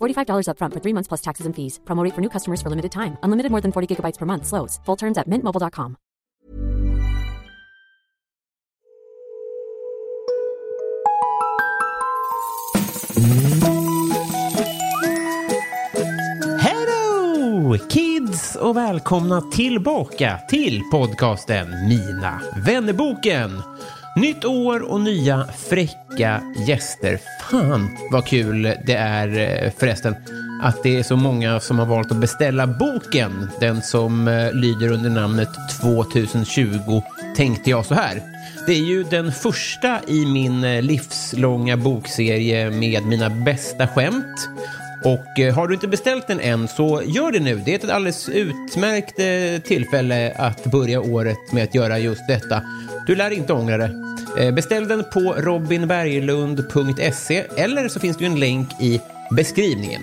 $45 upfront for three months plus taxes and fees. Promo rate for new customers for limited time. Unlimited more than 40 gigabytes per month. Slows. Full terms at mintmobile.com. Hello kids och välkomna tillbaka till podcasten Mina vännerboken. Nytt år och nya fräcka gäster. Fan vad kul det är eh, förresten att det är så många som har valt att beställa boken. Den som eh, lyder under namnet 2020 tänkte jag så här. Det är ju den första i min eh, livslånga bokserie med mina bästa skämt. Och eh, har du inte beställt den än så gör det nu. Det är ett alldeles utmärkt eh, tillfälle att börja året med att göra just detta. Du lär inte ångra det. Eh, beställ den på robinberglund.se eller så finns det en länk i beskrivningen.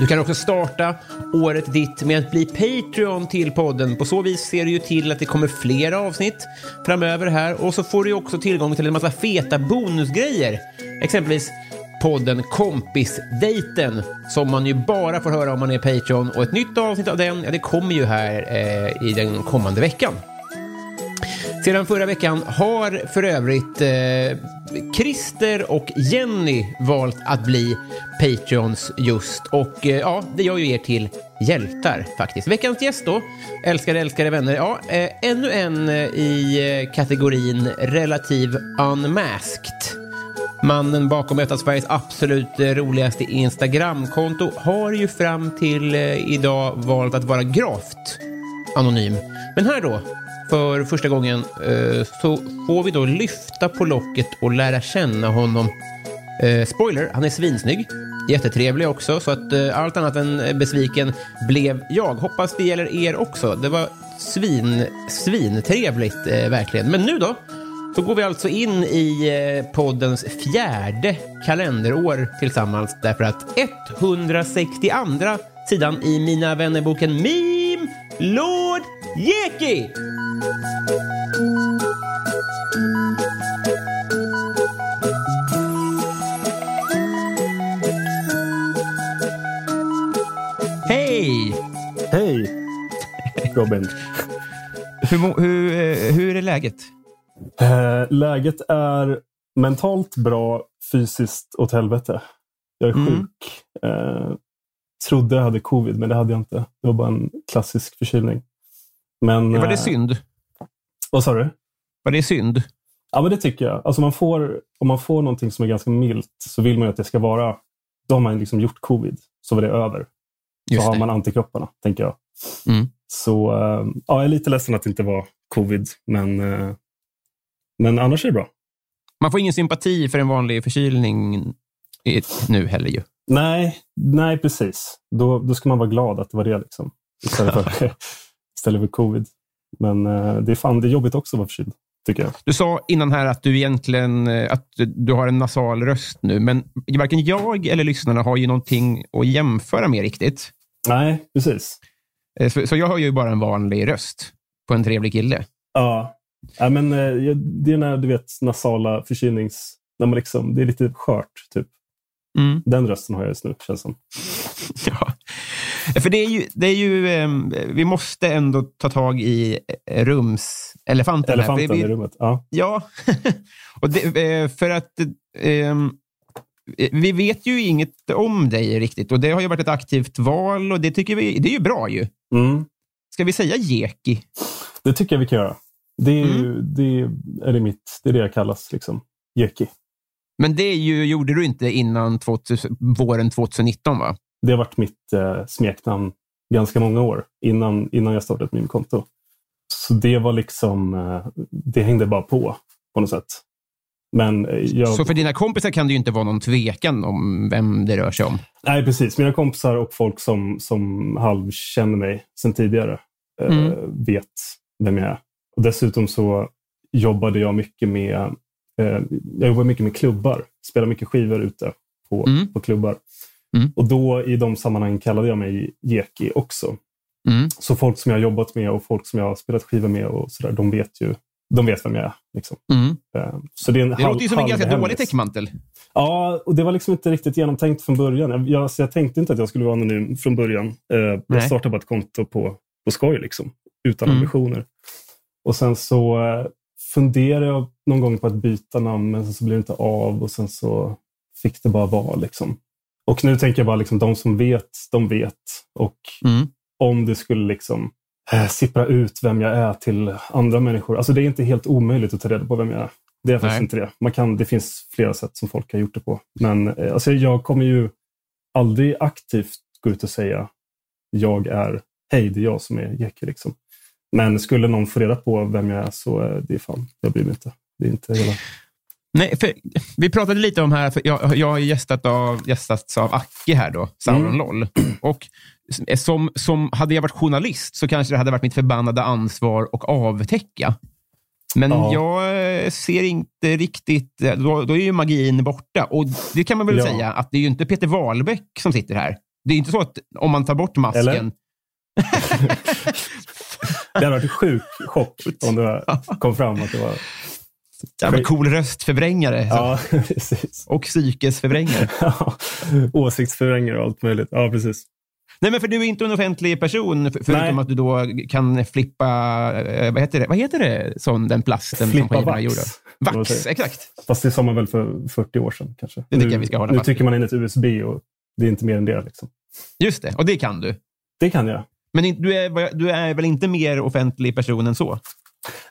Du kan också starta året ditt med att bli Patreon till podden. På så vis ser du ju till att det kommer fler avsnitt framöver här och så får du också tillgång till en massa feta bonusgrejer. Exempelvis podden Kompisdejten som man ju bara får höra om man är Patreon och ett nytt avsnitt av den, ja det kommer ju här eh, i den kommande veckan. Sedan förra veckan har för övrigt eh, Christer och Jenny valt att bli Patreons just och eh, ja, det gör ju er till hjältar faktiskt. Veckans gäst då, älskade, älskade vänner, ja, eh, ännu en eh, i eh, kategorin relativ unmasked. Mannen bakom ett av Sveriges absolut roligaste Instagramkonto har ju fram till eh, idag valt att vara gravt anonym. Men här då, för första gången, eh, så får vi då lyfta på locket och lära känna honom. Eh, spoiler, han är svinsnygg. Jättetrevlig också, så att allt annat än besviken blev jag. Hoppas det gäller er också. Det var svin, svintrevligt, verkligen. Men nu då? Så går vi alltså in i eh, poddens fjärde kalenderår tillsammans därför att 162 sidan i Mina vännerboken Meme Lord Jeki! Hej! Hej, Robin. Hur, hur, eh, hur är läget? Eh, läget är mentalt bra, fysiskt åt helvete. Jag är Mm. sjuk. Eh, trodde jag hade covid, men det hade jag inte. Det var bara en klassisk förkylning. Men, Var det eh, synd? Vad sa du? Var det synd? Ja, men det tycker jag. Alltså man får, om man får någonting som är ganska milt så vill man ju att det ska vara... Då har man liksom gjort covid, så var det över. Så Just har det. man antikropparna, tänker jag. Mm. Så eh, ja, jag är lite ledsen att det inte var covid, men, men annars är det bra. Man får ingen sympati för en vanlig förkylning nu heller ju. Nej, nej precis. Då, då ska man vara glad att det var det. Liksom, istället, för, istället för covid. Men eh, det, är fan, det är jobbigt också att vara förkyld, tycker jag. Du sa innan här att du egentligen eh, att du har en nasal röst nu, men varken jag eller lyssnarna har ju någonting att jämföra med riktigt. Nej, precis. Eh, Så, så jag har ju bara en vanlig röst på en trevlig kille. Ja, ja men, eh, det är när du vet nasala förkylnings... När man liksom, det är lite skört, typ. Mm. Den rösten har jag just nu, känns som. Ja. För det är ju, det är ju eh, vi måste ändå ta tag i eh, rumselefanten. Elefanten vi, i rummet. Ja. Ja, och det, eh, för att eh, vi vet ju inget om dig riktigt och det har ju varit ett aktivt val och det tycker vi det är ju bra ju. Mm. Ska vi säga Jeki? Det tycker jag vi kan göra. Det är, Mm. ju, det är, det mitt, det är det jag kallas. Liksom. Jeki. Men det ju, gjorde du inte innan 2000, våren 2019 va? Det har varit mitt eh, smeknamn ganska många år innan, innan jag startade ett meme-konto. Så det var liksom, eh, det hängde bara på på något sätt. Men eh, jag, Så för dina kompisar kan det ju inte vara någon tvekan om vem det rör sig om. Nej, precis. Mina kompisar och folk som, som halvkänner mig sedan tidigare eh, Mm. vet vem jag är. Dessutom så jobbade jag mycket med, eh, jag jobbade mycket med klubbar. Spelade mycket skivor ute på, Mm. på klubbar. Mm. Och då i de sammanhangen kallade jag mig Jeki också. Mm. Så folk som jag har jobbat med och folk som jag har spelat skivor med och så där, de vet ju de vet vem jag är. Liksom. Mm. Eh, Så det är en Det halv- låter ju som en ganska halvhemlis. dålig täckmantel. Ja, och det var liksom inte riktigt genomtänkt från början. Jag, jag, jag tänkte inte att jag skulle vara anonym från början. Eh, jag startade bara ett konto på, på skoj, liksom, utan Mm. ambitioner. Och sen så eh, funderade jag någon gång på att byta namn, men sen så blev det inte av och sen så fick det bara vara. Liksom. Och nu tänker jag bara, liksom, de som vet, de vet. Och Mm. om det skulle liksom eh, sippra ut vem jag är till andra människor. Alltså det är inte helt omöjligt att ta reda på vem jag är. Det är faktiskt Nej. inte det. Man kan, det finns flera sätt som folk har gjort det på. Men eh, alltså, jag kommer ju aldrig aktivt gå ut och säga jag är, hej det är jag som är Jeki. Liksom. Men skulle någon få reda på vem jag är så eh, det är fan, jag bryr mig inte. Det är inte hela... Nej, för vi pratade lite om här, för jag, jag har gästat av, gästats av Acke här då, Sauron Mm. LOL. Och som, som, hade jag varit journalist så kanske det hade varit mitt förbannade ansvar att avtäcka. Men Ja. jag eh, ser inte riktigt, eh, då, då är ju magin borta. Och det kan man väl Ja. säga, att det är ju inte Peter Wahlbeck som sitter här. Det är inte så att om man tar bort masken? Det hade varit en sjuk chock om det kom fram att det var... jävla cool röstförvrängare Ja, precis. och psykesförvrängare. Ja, Åsiktsförvrängare och allt möjligt. Ja, precis. Nej, men för du är inte en offentlig person, för- förutom Nej. att du då kan flippa, eh, vad heter det, vad heter det sån, den plasten som Flippa skivorna vax. gjorde? Vax, exakt. Fast det sa man väl för 40 år sedan kanske. Det tycker nu, jag vi ska hålla Nu fast trycker man in ett USB och det är inte mer än det. Liksom. Just det, och det kan du. Det kan jag. Men du är, du är väl inte mer offentlig person än så?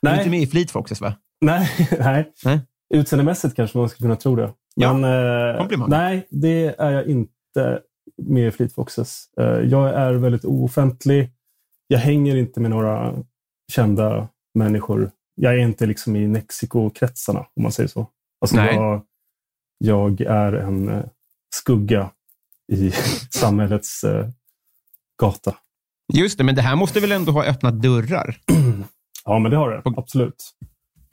Du är inte med i Fleet Foxes, va? nej, nej. Nej. Utseendemässigt kanske man skulle kunna tro det. Ja, Men, eh, komplimang. nej, det är jag inte med i Fleet Foxes. Eh, jag är väldigt offentlig. Jag hänger inte med några kända människor. Jag är inte liksom i Mexiko-kretsarna, om man säger så. Alltså Nej. jag, jag är en eh, skugga i samhällets gata. Just det, men det här måste väl ändå ha öppnat dörrar? Ja, men det har det. Absolut.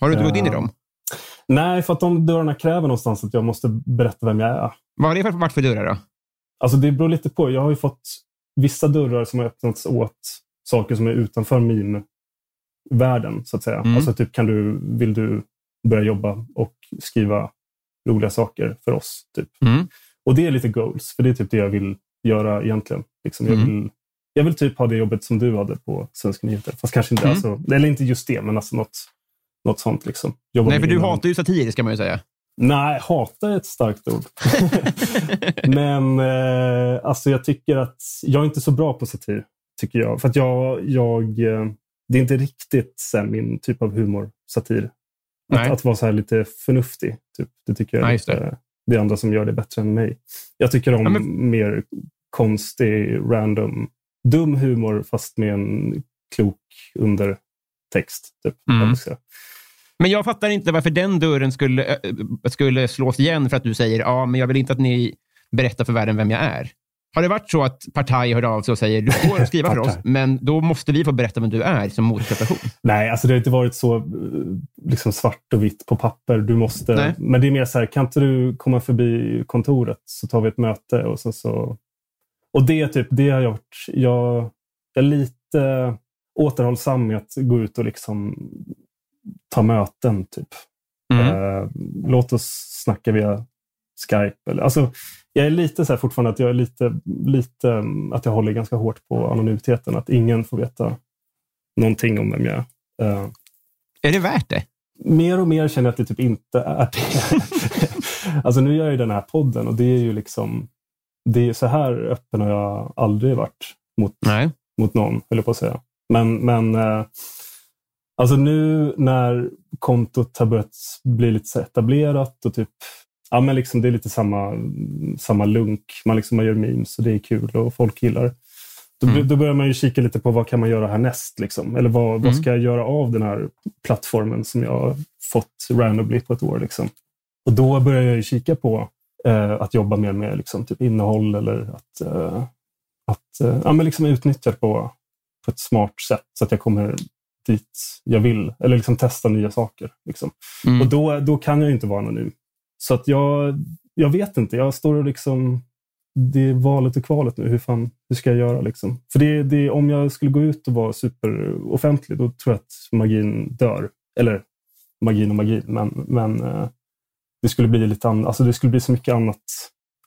Har du inte gått in i Ja. dem? Nej, för att de dörrarna kräver någonstans att jag måste berätta vem jag är. Vad har det varit för dörrar då? Alltså det beror lite på. Jag har ju fått vissa dörrar som har öppnats åt saker som är utanför meme-världen, så att säga. Mm. Alltså typ, kan du, vill du börja jobba och skriva roliga saker för oss? Typ. Mm. Och det är lite goals, för det är typ det jag vill göra egentligen. Liksom, jag, Mm. vill, jag vill typ ha det jobbet som du hade på Svenska nyheter. Fast kanske inte, Mm. alltså, eller inte just det, men alltså något, något sånt. Liksom. Jobba Nej, för du inom- hatar ju satir, ska man ju säga. Nej, hata är ett starkt ord. Men eh, alltså jag tycker att jag är inte så bra på satir. Tycker jag. För att jag, jag, eh, det är inte riktigt här, min typ av humor, satir. Nej. Att, att vara så här lite förnuftig. Typ. Det tycker jag Ja, är det. är andra som gör det bättre än mig. Jag tycker om Ja, men- mer konstig, random, dum humor fast med en klok undertext. Typ. Mm. Men jag fattar inte varför den dörren skulle, äh, skulle slås igen för att du säger ja, men jag vill inte att ni berättar för världen vem jag är. Har det varit så att Partaj hörde av sig och säger du får skriva för oss, men då måste vi få berätta vem du är som motprestation? Nej, alltså det har inte varit så eh, liksom svart och vitt på papper. Du måste, Nej. men det är mer så här, kan inte du komma förbi kontoret så tar vi ett möte och sen så... Och det, typ, det har jag gjort. Jag, jag är lite återhållsam med att gå ut och liksom ta möten. Typ. Mm. Eh, låt oss snacka via Skype. Eller, alltså, jag är lite så här fortfarande att jag är lite, lite att jag håller ganska hårt på anonymiteten. Att ingen får veta någonting om vem jag är. Uh, är det värt det? Mer och mer känner jag att det typ inte är det. alltså nu gör jag ju den här podden och det är ju liksom, det är så här öppen har jag aldrig varit mot, Nej. mot någon, höll på att säga. Men, men uh, alltså nu när kontot har börjat bli lite etablerat och typ ja, men liksom det är lite samma, samma lunk. Man, liksom, man gör memes och det är kul och folk gillar då, mm. då börjar man ju kika lite på vad kan man göra härnäst? Liksom? Eller vad, mm. vad ska jag göra av den här plattformen som jag har fått randomly på ett år? Liksom? Och då börjar jag ju kika på eh, att jobba mer med liksom, typ innehåll eller att, eh, att eh, ja, men liksom utnyttja det på, på ett smart sätt så att jag kommer dit jag vill. Eller liksom testa nya saker. Liksom. Mm. Och då, då kan jag inte vara anonym. Så att jag, jag vet inte. Jag står och liksom det är valet och kvalet nu. Hur, fan, hur ska jag göra? Liksom? För det, det, om jag skulle gå ut och vara superoffentlig, då tror jag att magin dör. Eller magin och magin, men, men eh, det skulle bli lite an, alltså det skulle bli så mycket annat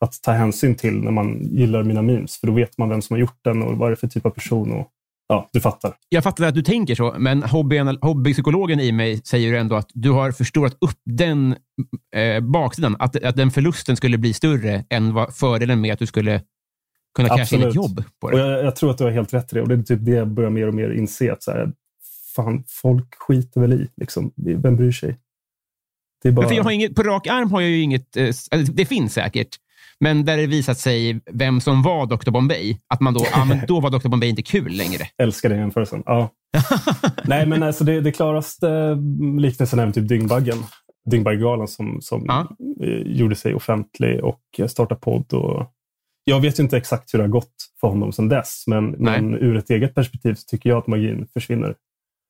att ta hänsyn till när man gillar mina memes. För då vet man vem som har gjort den och vad det är för typ av person. Och, ja, du fattar. Jag fattar att du tänker så, men hobby, hobbypsykologen i mig säger ju ändå att du har förstorat upp den eh, baksidan. Att, att den förlusten skulle bli större än vad fördelen med att du skulle kunna casha in ett jobb på det. Och jag, jag, tror att du har helt rätt i det. Och det är typ det jag börjar mer och mer inse. Att så här, fan, folk skiter väl i. Liksom. Vem bryr sig? Det är bara... jag har inget, på rak arm har jag ju inget... Eh, det finns säkert. Men där det visat sig vem som var Dr. Bombay, att man då, ah, men då var Dr. Bombay inte kul längre. Älskar den jämförelsen. Ja. Nej, men alltså det, det klaraste liknelsen är typ Dyngbaggen. Dyngbaggegalan som, som ja. Eh, gjorde sig offentlig och startade podd. Och jag vet ju inte exakt hur det har gått för honom sedan dess, men, men ur ett eget perspektiv så tycker jag att magin försvinner.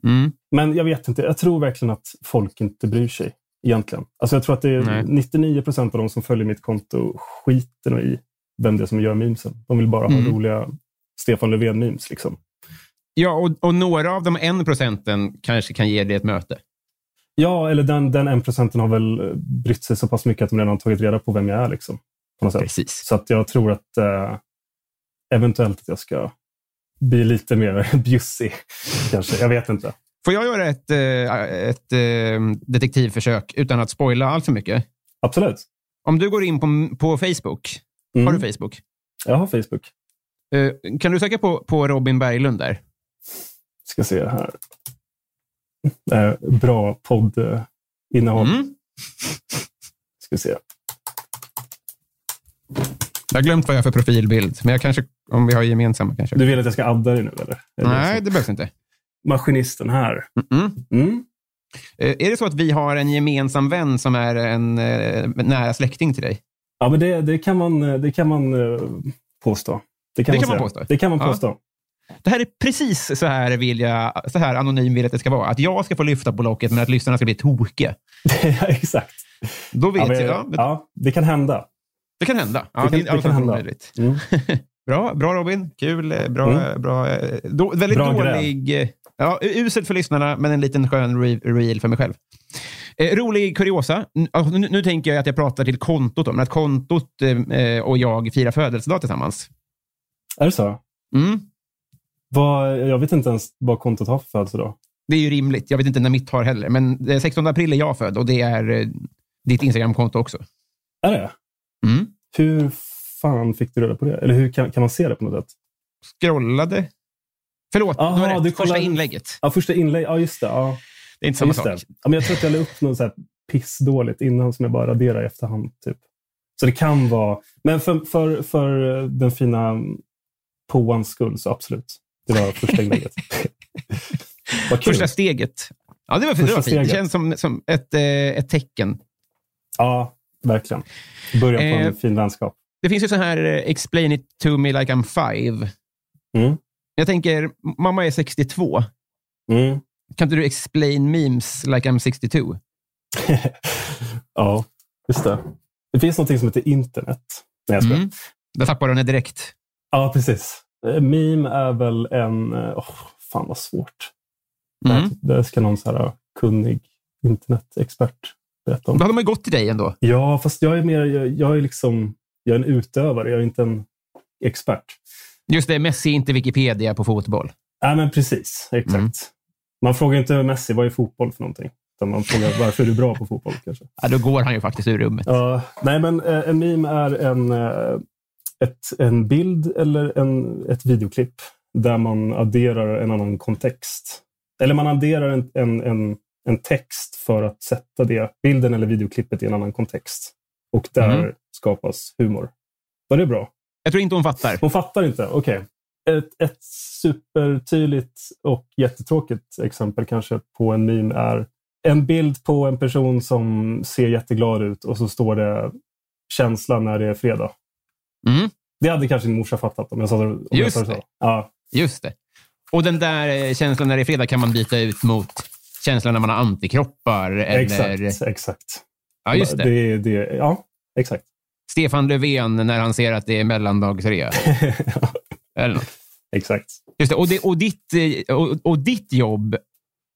Mm. Men jag vet inte, jag tror verkligen att folk inte bryr sig egentligen. Alltså jag tror att det är Nej. 99 procent av de som följer mitt konto skiter i vem det är som gör memesen. De vill bara mm. ha roliga Stefan Löfven-memes. Liksom. Ja, och, och, några av de en procenten kanske kan ge dig ett möte. Ja, eller den, den en procenten har väl eh, brytt sig så pass mycket att de redan har tagit reda på vem jag är. Liksom, på något sätt. Precis. Så att jag tror att eh, eventuellt att jag ska bli lite mer bjussig. kanske. Jag vet inte. Får jag göra ett, eh, ett, ett detektivförsök utan att spoila allt för mycket? Absolut. Om du går in på, på Facebook. Mm. Har du Facebook? Jag har Facebook. Uh, kan du söka på, på Robin Berglund där? Ska se här. Bra poddinnehåll. Mm. Ska se. Jag har glömt vad jag har för profilbild, men jag kanske, om vi har gemensamma kanske. Du vill att jag ska adda dig nu? Eller? Nej, det behövs inte maskinisten här. Mm mm. Är det så att vi har en gemensam vän som är en eh, nära släkting till dig? Ja, men det, det kan, man, det kan man påstå. Det kan, det man, kan man, påstå. Det kan man påstå. Ja. Det här är precis så här, vill jag, så här anonym vill jag att det ska vara. Att jag ska få lyfta på locket, men att lyssnarna ska bli tokiga. ja, exakt. Då vet ja, men, jag. Ja, det kan hända. Det kan hända. Ja, det kan, det, det kan hända. Mm. bra, bra Robin. Kul. Eh, bra, mm. bra, då, väldigt bra dålig... Gräv. Ja, uselt för lyssnarna, men en liten skön re reel för mig själv. Eh, rolig kuriosa. Nu, nu, nu, tänker jag att jag pratar till kontot, men att kontot eh, och jag firar födelsedag tillsammans. Är det så? Mm. Vad, jag vet inte ens vad kontot har för födelsedag. Det är ju rimligt. Jag vet inte när mitt har heller. Men 16 april är jag född och det är eh, ditt Instagramkonto också. Är det? Mm. Hur fan fick du reda på det? Eller hur kan, kan man se det på något sätt? Scrollade Förlåt, Aha, du har rätt. Första inlägget. Ja, första inlägg. Ja, just det. Ja. Det är inte samma ja, sak. Ja, men jag tror att jag la upp något så här pissdåligt innan som jag bara raderar i efterhand. Typ. Så det kan vara... Men för, för, för den fina påans skull, så absolut. Det var första inlägget. första steget. Ja, det var, det var fint. Det känns som, som ett, eh, ett tecken. Ja, verkligen. Början på en eh, fin vänskap. Det finns ju så här eh, “explain it to me like I'm five”. Mm. Jag tänker, mamma är 62. Mm. Kan inte du explain memes like I'm 62? ja, just det. Det finns något som heter internet. Nej, jag mm. Där tappar du henne direkt. Ja, precis. Eh, meme är väl en... Oh, fan vad svårt. Mm. Det ska någon så här kunnig internetexpert berätta om. Då hade man gått till dig ändå. Ja, fast jag är mer... Jag, jag är liksom... Jag är en utövare, jag är inte en expert. Just det, Messi är inte Wikipedia på fotboll. Nej, men precis. Exakt. Mm. Man frågar inte Messi, vad är fotboll för någonting? Utan man frågar varför är du bra på fotboll kanske. Ja, då går han ju faktiskt ur rummet. Ja, nej, men eh, en meme är en, eh, ett, en bild eller en, ett videoklipp där man adderar en annan kontext. Eller man adderar en, en, en, en text för att sätta det, bilden eller videoklippet i en annan kontext. Och där Mm. skapas humor. Var det bra? Jag tror inte hon fattar. Hon fattar inte. Okej. Ett, ett supertydligt och jättetråkigt exempel kanske på en meme är en bild på en person som ser jätteglad ut och så står det känsla när det är fredag. Mm, Det hade kanske din morsa fattat om jag sa det. Om jag Just sa det. det. Så. Ja, just det. Och den där eh, känslan när det är fredag kan man byta ut mot känslan när man har antikroppar. Eller... exakt. exakt. Ja, just det. det, det ja, exakt. Stefan Löfven när han ser att det är mellandagsrea. Eller något. exakt. Just det. Och, det, och, ditt, eh, och, och ditt jobb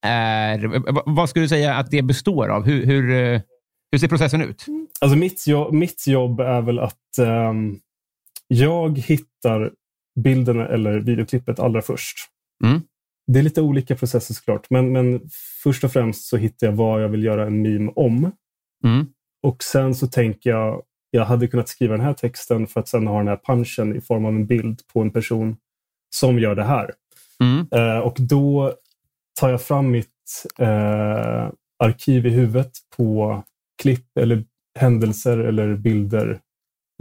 är... Vad skulle du säga att det består av? Hur, hur, eh, hur ser processen ut? Alltså mitt, jobb, mitt jobb är väl att ehm, jag hittar bilden eller videoklippet allra först. Mm. Det är lite olika processer såklart, men, men först och främst så hittar jag vad jag vill göra en meme om. Mm. Och sen så tänker jag, jag hade kunnat skriva den här texten för att sen ha den här punchen i form av en bild på en person som gör det här. Mm. Eh, och då tar jag fram mitt eh, arkiv i huvudet på klipp eller händelser eller bilder.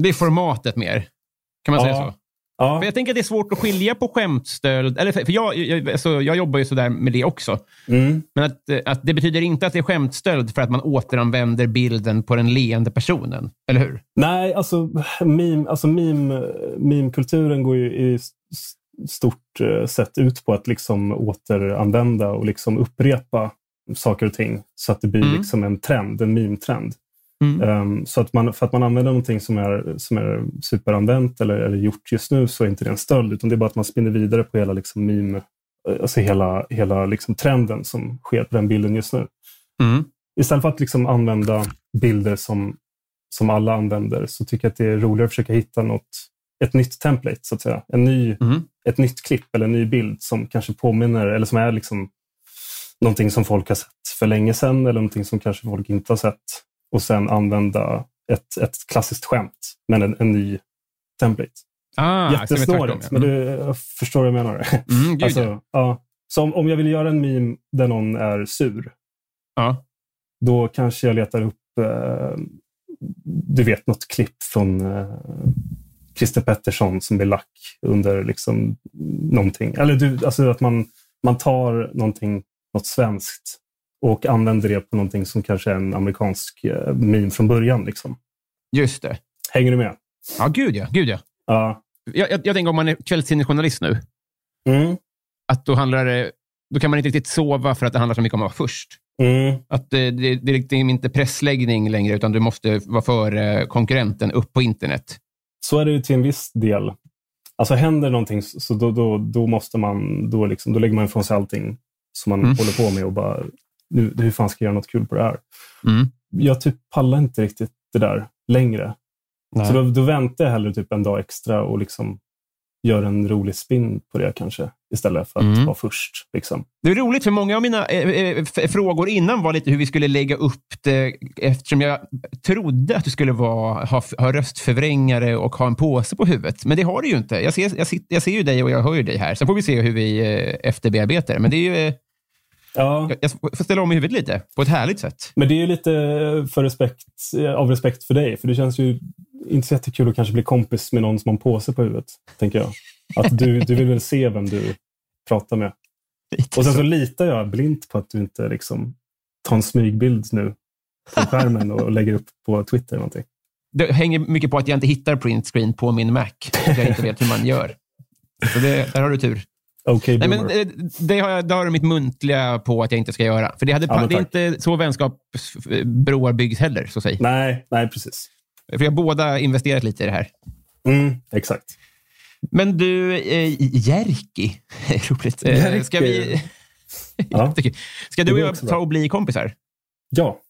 Det är formatet mer. Kan man säga Ja. så? Ja, För jag tänker att det är svårt att skilja på skämtstöld. Eller för för jag, jag, alltså, jag jobbar ju sådär med det också. mm, Men att, eh, att det betyder inte att det är skämtstöld för att man återanvänder bilden på den leende personen. Eller hur? Nej, alltså, meme, alltså meme, meme-kulturen går ju i stort eh, sett ut på att liksom återanvända och liksom upprepa saker och ting så att det blir Mm. liksom en trend, en meme-trend. Mm. Um, så att man, för att man använder någonting som är, som är superanvänt eller, eller gjort just nu så är inte det en stöld utan det är bara att man spinner vidare på hela liksom meme, eh, alltså hela, hela liksom trenden som sker på den bilden just nu. Mm. Istället för att liksom använda bilder som, som alla använder så tycker jag att det är roligare att försöka hitta något, ett nytt template, så att säga. En ny, Mm. Ett nytt klipp eller en ny bild som kanske påminner eller som är liksom någonting som folk har sett för länge sedan eller någonting som kanske folk inte har sett. Och sen använda ett, ett klassiskt skämt, men en, en ny template. Ah, Jättesnårigt, men du jag förstår vad jag menar. Mm, alltså, ja. Så om, om jag vill göra en meme där någon är sur, Ja. då kanske jag letar upp eh, du vet något klipp från eh, Christer Pettersson som blir lack under liksom någonting. Eller du, alltså att man, man tar någonting, något svenskt och använder det på någonting som kanske är en amerikansk eh, meme från början. Liksom. Just det. Hänger du med? Ja, gud ja. Gud, ja. Ja. Jag, jag, jag tänker om man är kvällstidningsjournalist nu, Mm. att då, handlar det, då kan man inte riktigt sova för att det handlar så mycket om att vara först. Mm. Att det, det, det är liksom inte pressläggning längre, utan du måste vara före konkurrenten upp på internet. Så är det ju till en viss del. Alltså händer någonting så då, då, då måste man, då, liksom, då lägger man ifrån sig allting som man Mm. håller på med och bara, nu, hur fan ska jag göra något kul på det här? Mm. Jag typ pallar inte riktigt det där längre. Så då, då väntar jag hellre typ en dag extra och liksom gör en rolig spin på det kanske. Istället för att Mm. vara först. Liksom. Det är roligt, för många av mina f- frågor innan var lite hur vi skulle lägga upp det, eftersom jag trodde att du skulle vara, ha, ha röstförvrängare och ha en påse på huvudet. Men det har du ju inte. Jag ser, jag, jag ser ju dig och jag hör ju dig här. Sen får vi se hur vi eh, efterbearbetar det. Men det är ju, Ja, jag, jag får ställa om i huvudet lite, på ett härligt sätt. men det är ju lite för respekt, av respekt för dig. För det känns ju inte så jättekul att kanske bli kompis med någon som har en påse på huvudet. Tänker jag. Att du, du vill väl se vem du pratar med. Och sen så. litar jag blint på att du inte liksom tar en smygbild nu på skärmen och lägger upp på Twitter eller någonting. Det hänger mycket på att jag inte hittar print screen på min Mac. Jag inte vet hur man gör. Så det, där har du tur. Okej, Nej, men, eh, det har jag, det har du mitt muntliga på att jag inte ska göra. För det, hade, Ja, det är inte så vänskapsbroar byggs heller, så säg. nej, nej, precis. För jag har båda investerat lite i det här. Mm, exakt. Men du, eh, Jerki. Roligt. Eh, Jerki. Ska, vi, Ja. Ska du och jag ta och bli kompisar? Ja,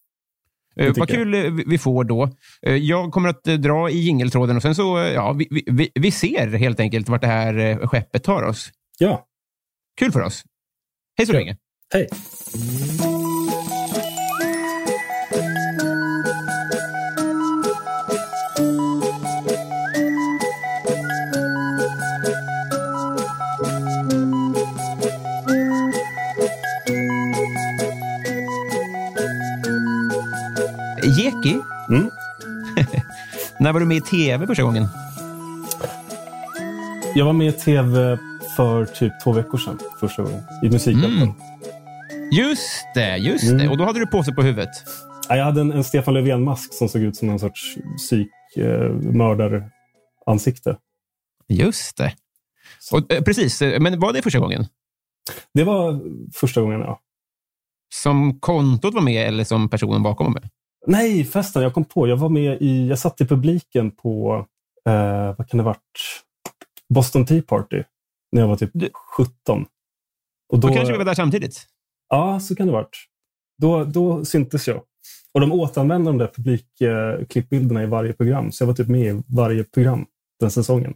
Eh, vad kul eh, vi- vi får då. Jag kommer att dra i jingeltråden och sen så, ja, vi, vi, vi ser helt enkelt vart det här skeppet tar oss. Ja, Kul för oss. Hej så Ja. länge. hej. Jeki, Mm. när var du med i tv första gången? Jag var med i tv för typ två veckor sedan, första gången, i Musikhjälpen. Mm. Just det, just det. Mm. Och då hade du påse på huvudet. Ja, Jag hade en, en Stefan Löfven-mask som såg ut som någon sorts psykmördaransikte. Just det. Och, eh, precis, eh, men var det första gången? det var första gången, ja. Som kontot var med eller som personen bakom var med? Nej, festen. Jag kom på. Jag var med i... Jag satt i publiken på... Eh, vad kan det ha varit? Boston Tea Party. När jag var typ Du- 17. Och Då, kanske vi var där samtidigt? Ja, så kan det ha varit. Då, då syntes jag. Och de återanvände de där publikklippbilderna i varje program. Så jag var typ med i varje program den säsongen.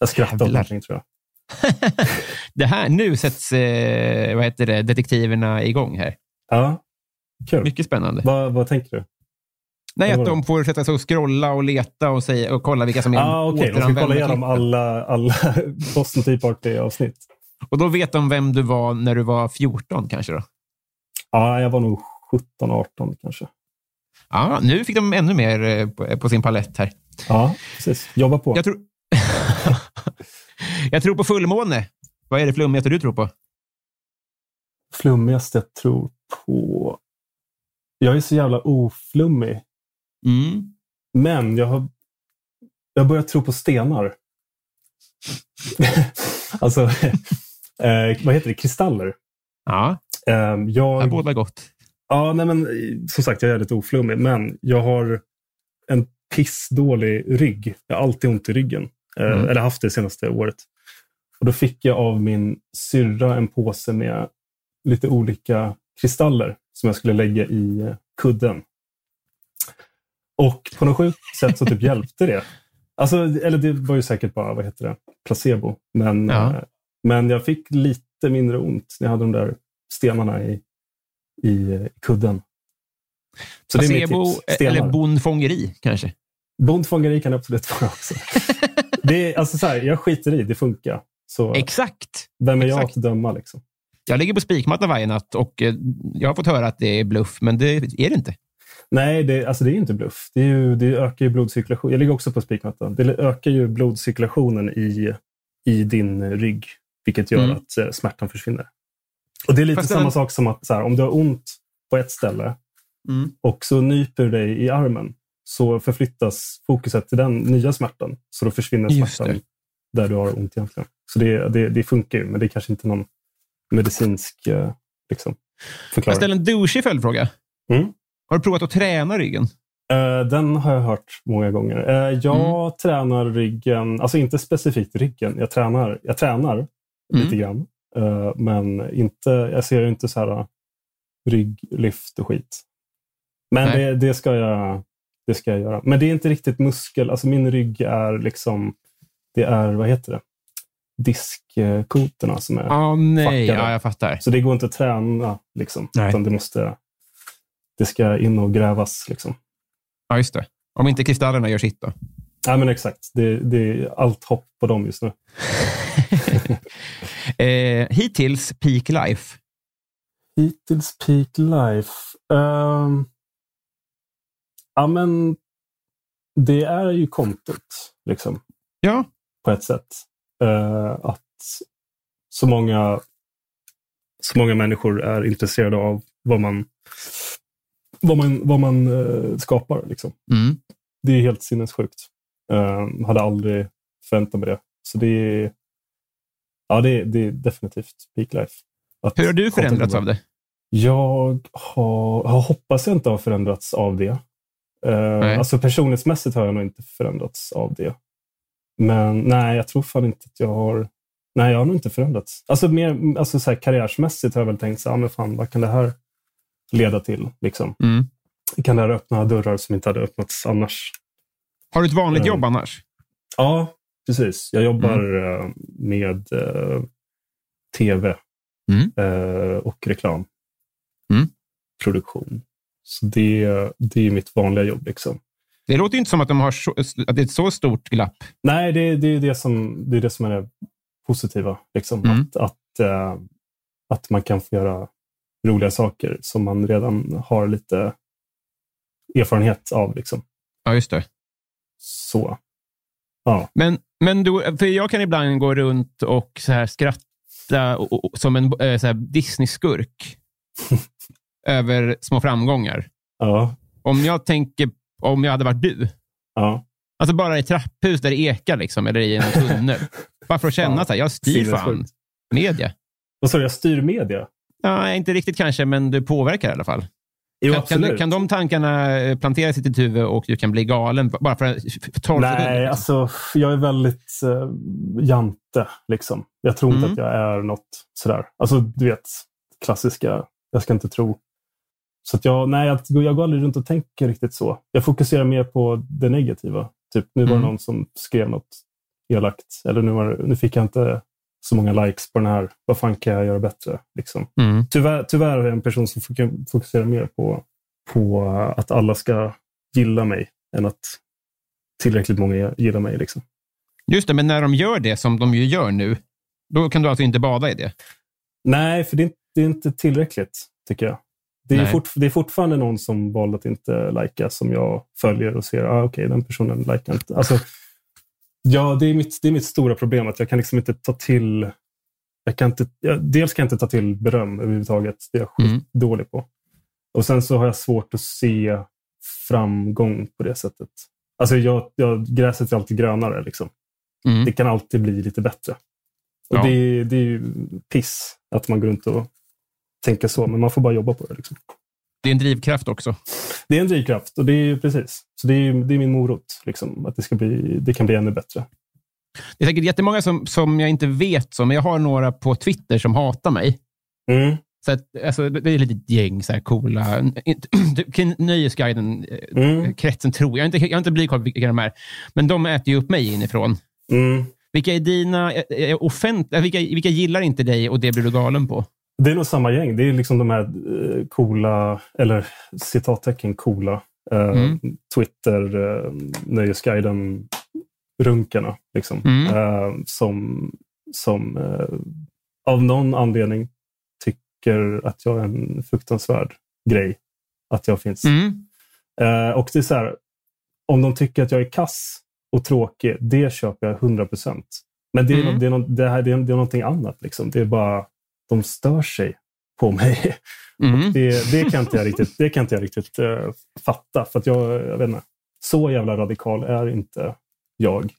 Jag skrattade åt någonting tror jag. Det här, nu sätts eh, vad heter det, detektiverna igång här. Ja, kul. Mycket spännande. Vad, vad tänker du? Nej, att de får sätta sig och scrolla och leta och, säga, och kolla vilka som är Ah, Okej, de ska kolla igenom alla, alla Boston Tea Party-avsnitt. Och då vet de vem du var när du var 14 kanske? då? Ja, jag var nog 17, 18 kanske. Ja, nu fick de ännu mer eh, på, på sin palett här. Ja, precis. Jobba på. Jag tror, jag tror på fullmåne. Vad är det flummigaste du tror på? Flummigast jag tror på... Jag är så jävla oflummig. Mm. Men jag har jag har börjat tro på stenar. alltså, eh, vad heter det? Kristaller. Ja, Eh, det jag, bådar gott. ja, nej, men, som sagt, jag är lite oflummig, men jag har en pissdålig rygg. Jag har alltid ont i ryggen. Eh, Mm. Eller haft det senaste året. Och Då fick jag av min syrra en påse med lite olika kristaller som jag skulle lägga i eh, kudden. Och på något sjukt sätt så typ hjälpte det. Alltså, eller det var ju säkert bara vad heter det, placebo. Men, Ja. eh, men jag fick lite mindre ont när jag hade de där stenarna i, i, kudden. Så Placebo eller bondfångeri kanske? Bondfångeri kan det absolut vara också. det är, alltså så här, jag skiter i, det funkar. Så Exakt. vem är jag exakt. att döma? Liksom? Jag ligger på spikmatta varje natt och eh, jag har fått höra att det är bluff, men det är det inte. Nej, det, alltså det är inte bluff. Det, ju, det ökar ju blodcirkulation. Jag ligger också på spikmattan. Det ökar ju blodcirkulationen i, i din rygg, vilket gör Mm. att eh, smärtan försvinner. Och Det är lite Fast samma den- sak som att här, om du har ont på ett ställe Mm. och så nyper du dig i armen så förflyttas fokuset till den nya smärtan. Så då försvinner smärtan där du har ont egentligen. Så det, det, det funkar ju, men det är kanske inte någon medicinsk eh, liksom, Jag förklaring. ställer en douchig följdfråga. Mm. Har du provat att träna ryggen? Eh, den har jag hört många gånger. Eh, jag Mm. tränar ryggen, alltså inte specifikt ryggen. Jag tränar, jag tränar Mm. lite grann. Eh, men inte, jag ser inte så här rygglyft och skit. Men det, det, ska jag, det ska jag göra. Men det är inte riktigt muskel. Alltså min rygg är liksom, det är, vad heter det? Diskkotorna som är. Ja, nej. Fuckade. Ja, jag fattar. Så det går inte att träna. Liksom, Nej. utan det måste, det ska in och grävas. Liksom. Ja, just det. Om inte kristallerna gör sitt då. Ja, men exakt. Det, det är allt hopp på dem just nu. eh, hittills peak life. Hittills peak life. Ehm, ja, men det är ju kontot, liksom, Ja. på ett sätt. Eh, att så många, så många människor är intresserade av vad man, vad man, vad man eh, skapar. Liksom. Mm. Det är helt sinnessjukt. Uh, hade aldrig förväntat mig det. Så det är, ja, det är, det är definitivt peak life. Att Hur har du förändrats av det? Jag har, jag hoppas jag inte har förändrats av det. Nej. alltså personlighetsmässigt har jag nog inte förändrats av det. Men nej, jag tror fan inte att jag har... Nej, jag har nog inte förändrats. Alltså, mer, alltså så här, karriärsmässigt har jag väl tänkt så här, ah, men fan, vad kan det här leda till? Liksom. Mm. kan det här öppna dörrar som inte hade öppnats annars. Har du ett vanligt Mm. jobb annars? Ja, precis. Jag jobbar eh, med eh, tv Mm. eh, och reklam. Mm. Produktion. Så det, det är mitt vanliga jobb. Liksom. Det låter inte som att, de har så, att det är ett så stort glapp. Nej, det, det, är det, som, det är det som är det positiva. Liksom. Mm. Att, att, att man kan få göra roliga saker som man redan har lite erfarenhet av. Liksom. Ja, just det. Så. Ja. Men, men du, för jag kan ibland gå runt och så här skratta och, och, som en eh, så här Disney-skurk över små framgångar. Ja. Om jag tänker, om jag hade varit du, ja. alltså bara i trapphus där det ekar, liksom, eller i en tunnel. bara för att känna Ja. här, jag styr fan media. Vad sa du? Jag styr media? Ja, inte riktigt kanske, men du påverkar i alla fall. Jo, kan, kan, kan de tankarna eh, planteras i ditt huvud och du kan bli galen bara för, för 12 Nej, sekunder? alltså jag är väldigt uh, jante. Liksom. Jag tror inte Mm. att jag är något sådär. Alltså du vet, klassiska, jag ska inte tro. Så jag, nej, jag, jag går aldrig runt och tänker riktigt så. Jag fokuserar mer på det negativa. Typ, nu var det Mm. någon som skrev något elakt. Eller nu, var, nu fick jag inte så många likes på den här. Vad fan kan jag göra bättre? Liksom. Mm. Tyvärr, tyvärr är jag en person som fok- fokuserar mer på, på att alla ska gilla mig än att tillräckligt många gillar mig. Liksom. Just det, men när de gör det som de ju gör nu, då kan du alltså inte bada i det? Nej, för det är, inte, det är inte tillräckligt, tycker jag. Det är, fort, det är fortfarande någon som valde att inte lajka som jag följer och ser, ah, okej, den personen likar inte. Alltså, ja, det är, mitt, det är mitt stora problem, att jag kan liksom inte ta till... Jag kan inte, jag, dels kan jag inte ta till beröm överhuvudtaget. Det är jag Mm. skitdålig på. Och sen så har jag svårt att se framgång på det sättet. Alltså jag, jag, gräset är alltid grönare. Liksom. Mm. Det kan alltid bli lite bättre. Och Ja. det, det är ju piss att man går runt och tänker så, men man får bara jobba på det. Liksom. Det är en drivkraft också. Det är en drivkraft och det är precis. Så det är, det är min morot, liksom, att det, ska bli, det kan bli ännu bättre. Det är säkert jättemånga som, som jag inte vet så, men jag har några på Twitter som hatar mig. Mm. Så att, alltså, det är ett litet gäng så här coola... inte- Nöjesguiden, eh, Mm. kretsen tror jag. Inte, jag har inte blivit koll på vilka de är. Men de äter ju upp mig inifrån. Mm. Vilka är dina eh, eh, offent... Vilka, vilka gillar inte dig och det blir du galen på? Det är nog samma gäng. Det är liksom de här eh, coola, eller citattecken coola, eh, Mm. Twitter, eh, Nöjesguiden, runkarna. Liksom, Mm. eh, som som av någon anledning tycker att jag är en fruktansvärd grej. Att jag finns. Mm. Och det är så här, om de tycker att jag är kass och tråkig, det köper jag 100 procent. Men det är, Mm. det, är nå- det, här, det, är, det är någonting annat. Liksom. Det är bara, de stör sig på mig. Mm. Det, det kan inte jag riktigt, det kan inte jag riktigt eh, fatta. För att jag, jag vet inte, så jävla radikal är inte jag.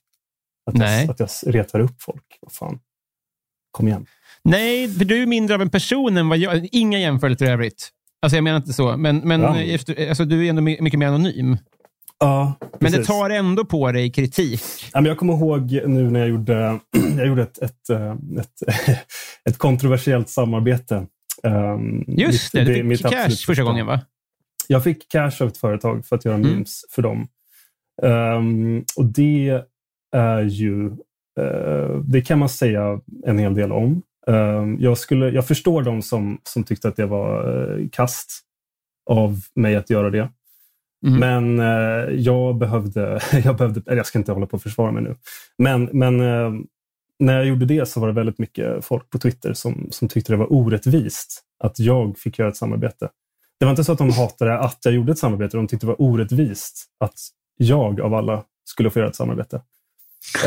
Att, Nej. jag, att jag retar upp folk. Vad fan. Kom igen. Nej, för du är mindre av en person än vad jag... Inga jämförelser i övrigt. Alltså jag menar inte så, men, men Ja. just, alltså, du är ändå my- mycket mer anonym. Ja, Men det tar ändå på dig kritik. Ja, men jag kommer ihåg nu när jag gjorde, jag gjorde ett, ett, eh, ett, ett kontroversiellt samarbete. Um, Just det, du fick cash absolut första gången va? Jag fick cash av ett företag för att göra Mm. memes för dem. Ehm, och det är ju, eh, det kan man säga en hel del om. Ehm, jag, skulle, jag förstår de som, som tyckte att det var uh, kast av mig att göra det. Mm. Men eh, jag behövde, jag behövde, eller jag ska inte hålla på och försvara mig nu. Men, men eh, när jag gjorde det så var det väldigt mycket folk på Twitter som, som tyckte det var orättvist att jag fick göra ett samarbete. Det var inte så att de hatade att jag gjorde ett samarbete, de tyckte det var orättvist att jag av alla skulle få göra ett samarbete.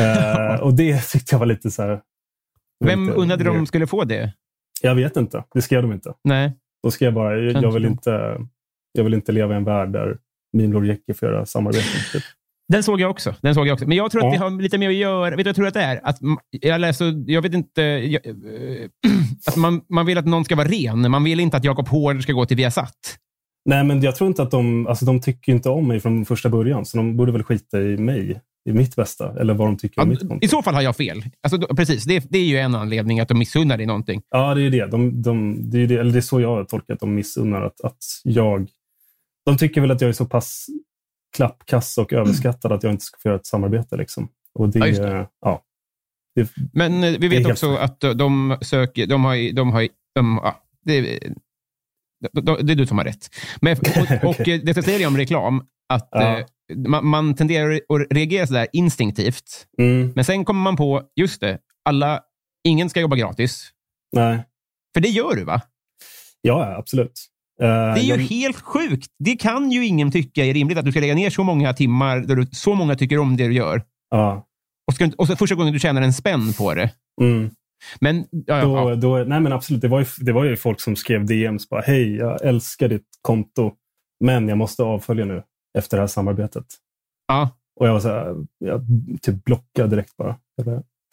Eh, och det tyckte jag var lite så här... Vem lite undrade de skulle få det? Jag vet inte, det skrev de inte. Nej. Då ska jag bara, jag, jag, vill inte, jag vill inte leva i en värld där Mimlor Jecke får göra samarbeten. Typ. Den såg jag också. Den såg jag också. Men jag tror att Ja. det har lite mer att göra... Vet du vad jag tror att det är? Att, jag läser, jag vet inte... Jag, eh, att man, man vill att någon ska vara ren. Man vill inte att Jakob Hård ska gå till Viasat. Nej, men jag tror inte att de, alltså de tycker inte om mig från första början, så de borde väl skita i mig, i mitt bästa, eller vad de tycker Ja, om mitt konto. I så fall har jag fel. Alltså, då, precis, det, det är ju en anledning att de missunnar dig någonting. Ja, det är det. De, de, det, är det, eller det är så jag har tolkat att de missunnar att, att jag... de tycker väl att jag är så pass klappkass och överskattad att jag inte ska få göra ett samarbete. Liksom. Och det, Ja, det. ja. Det, Men eh, vi vet helt också att de söker... De har, de har, de, ja, det, det är du som har rätt. Men, och, och eh, det jag säger om reklam, att Ja. eh, man, man tenderar att reagera sådär instinktivt. mm, Men sen kommer man på, just det, alla, ingen ska jobba gratis. nej. För det gör du, va? Ja, absolut. Eh, Det är ju jag, helt sjukt. Det kan ju ingen tycka är rimligt, att du ska lägga ner så många timmar där du, så många tycker om det du gör. ja, Och, ska, och så första gången du tjänar en spänn på det. mm. Men, ja, Då, ja, då, nej men absolut, det var, ju, det var ju folk som skrev DMs bara hej, jag älskar ditt konto, men jag måste avfölja nu efter det här samarbetet. ja, Och jag var så här, jag typ blockade direkt bara.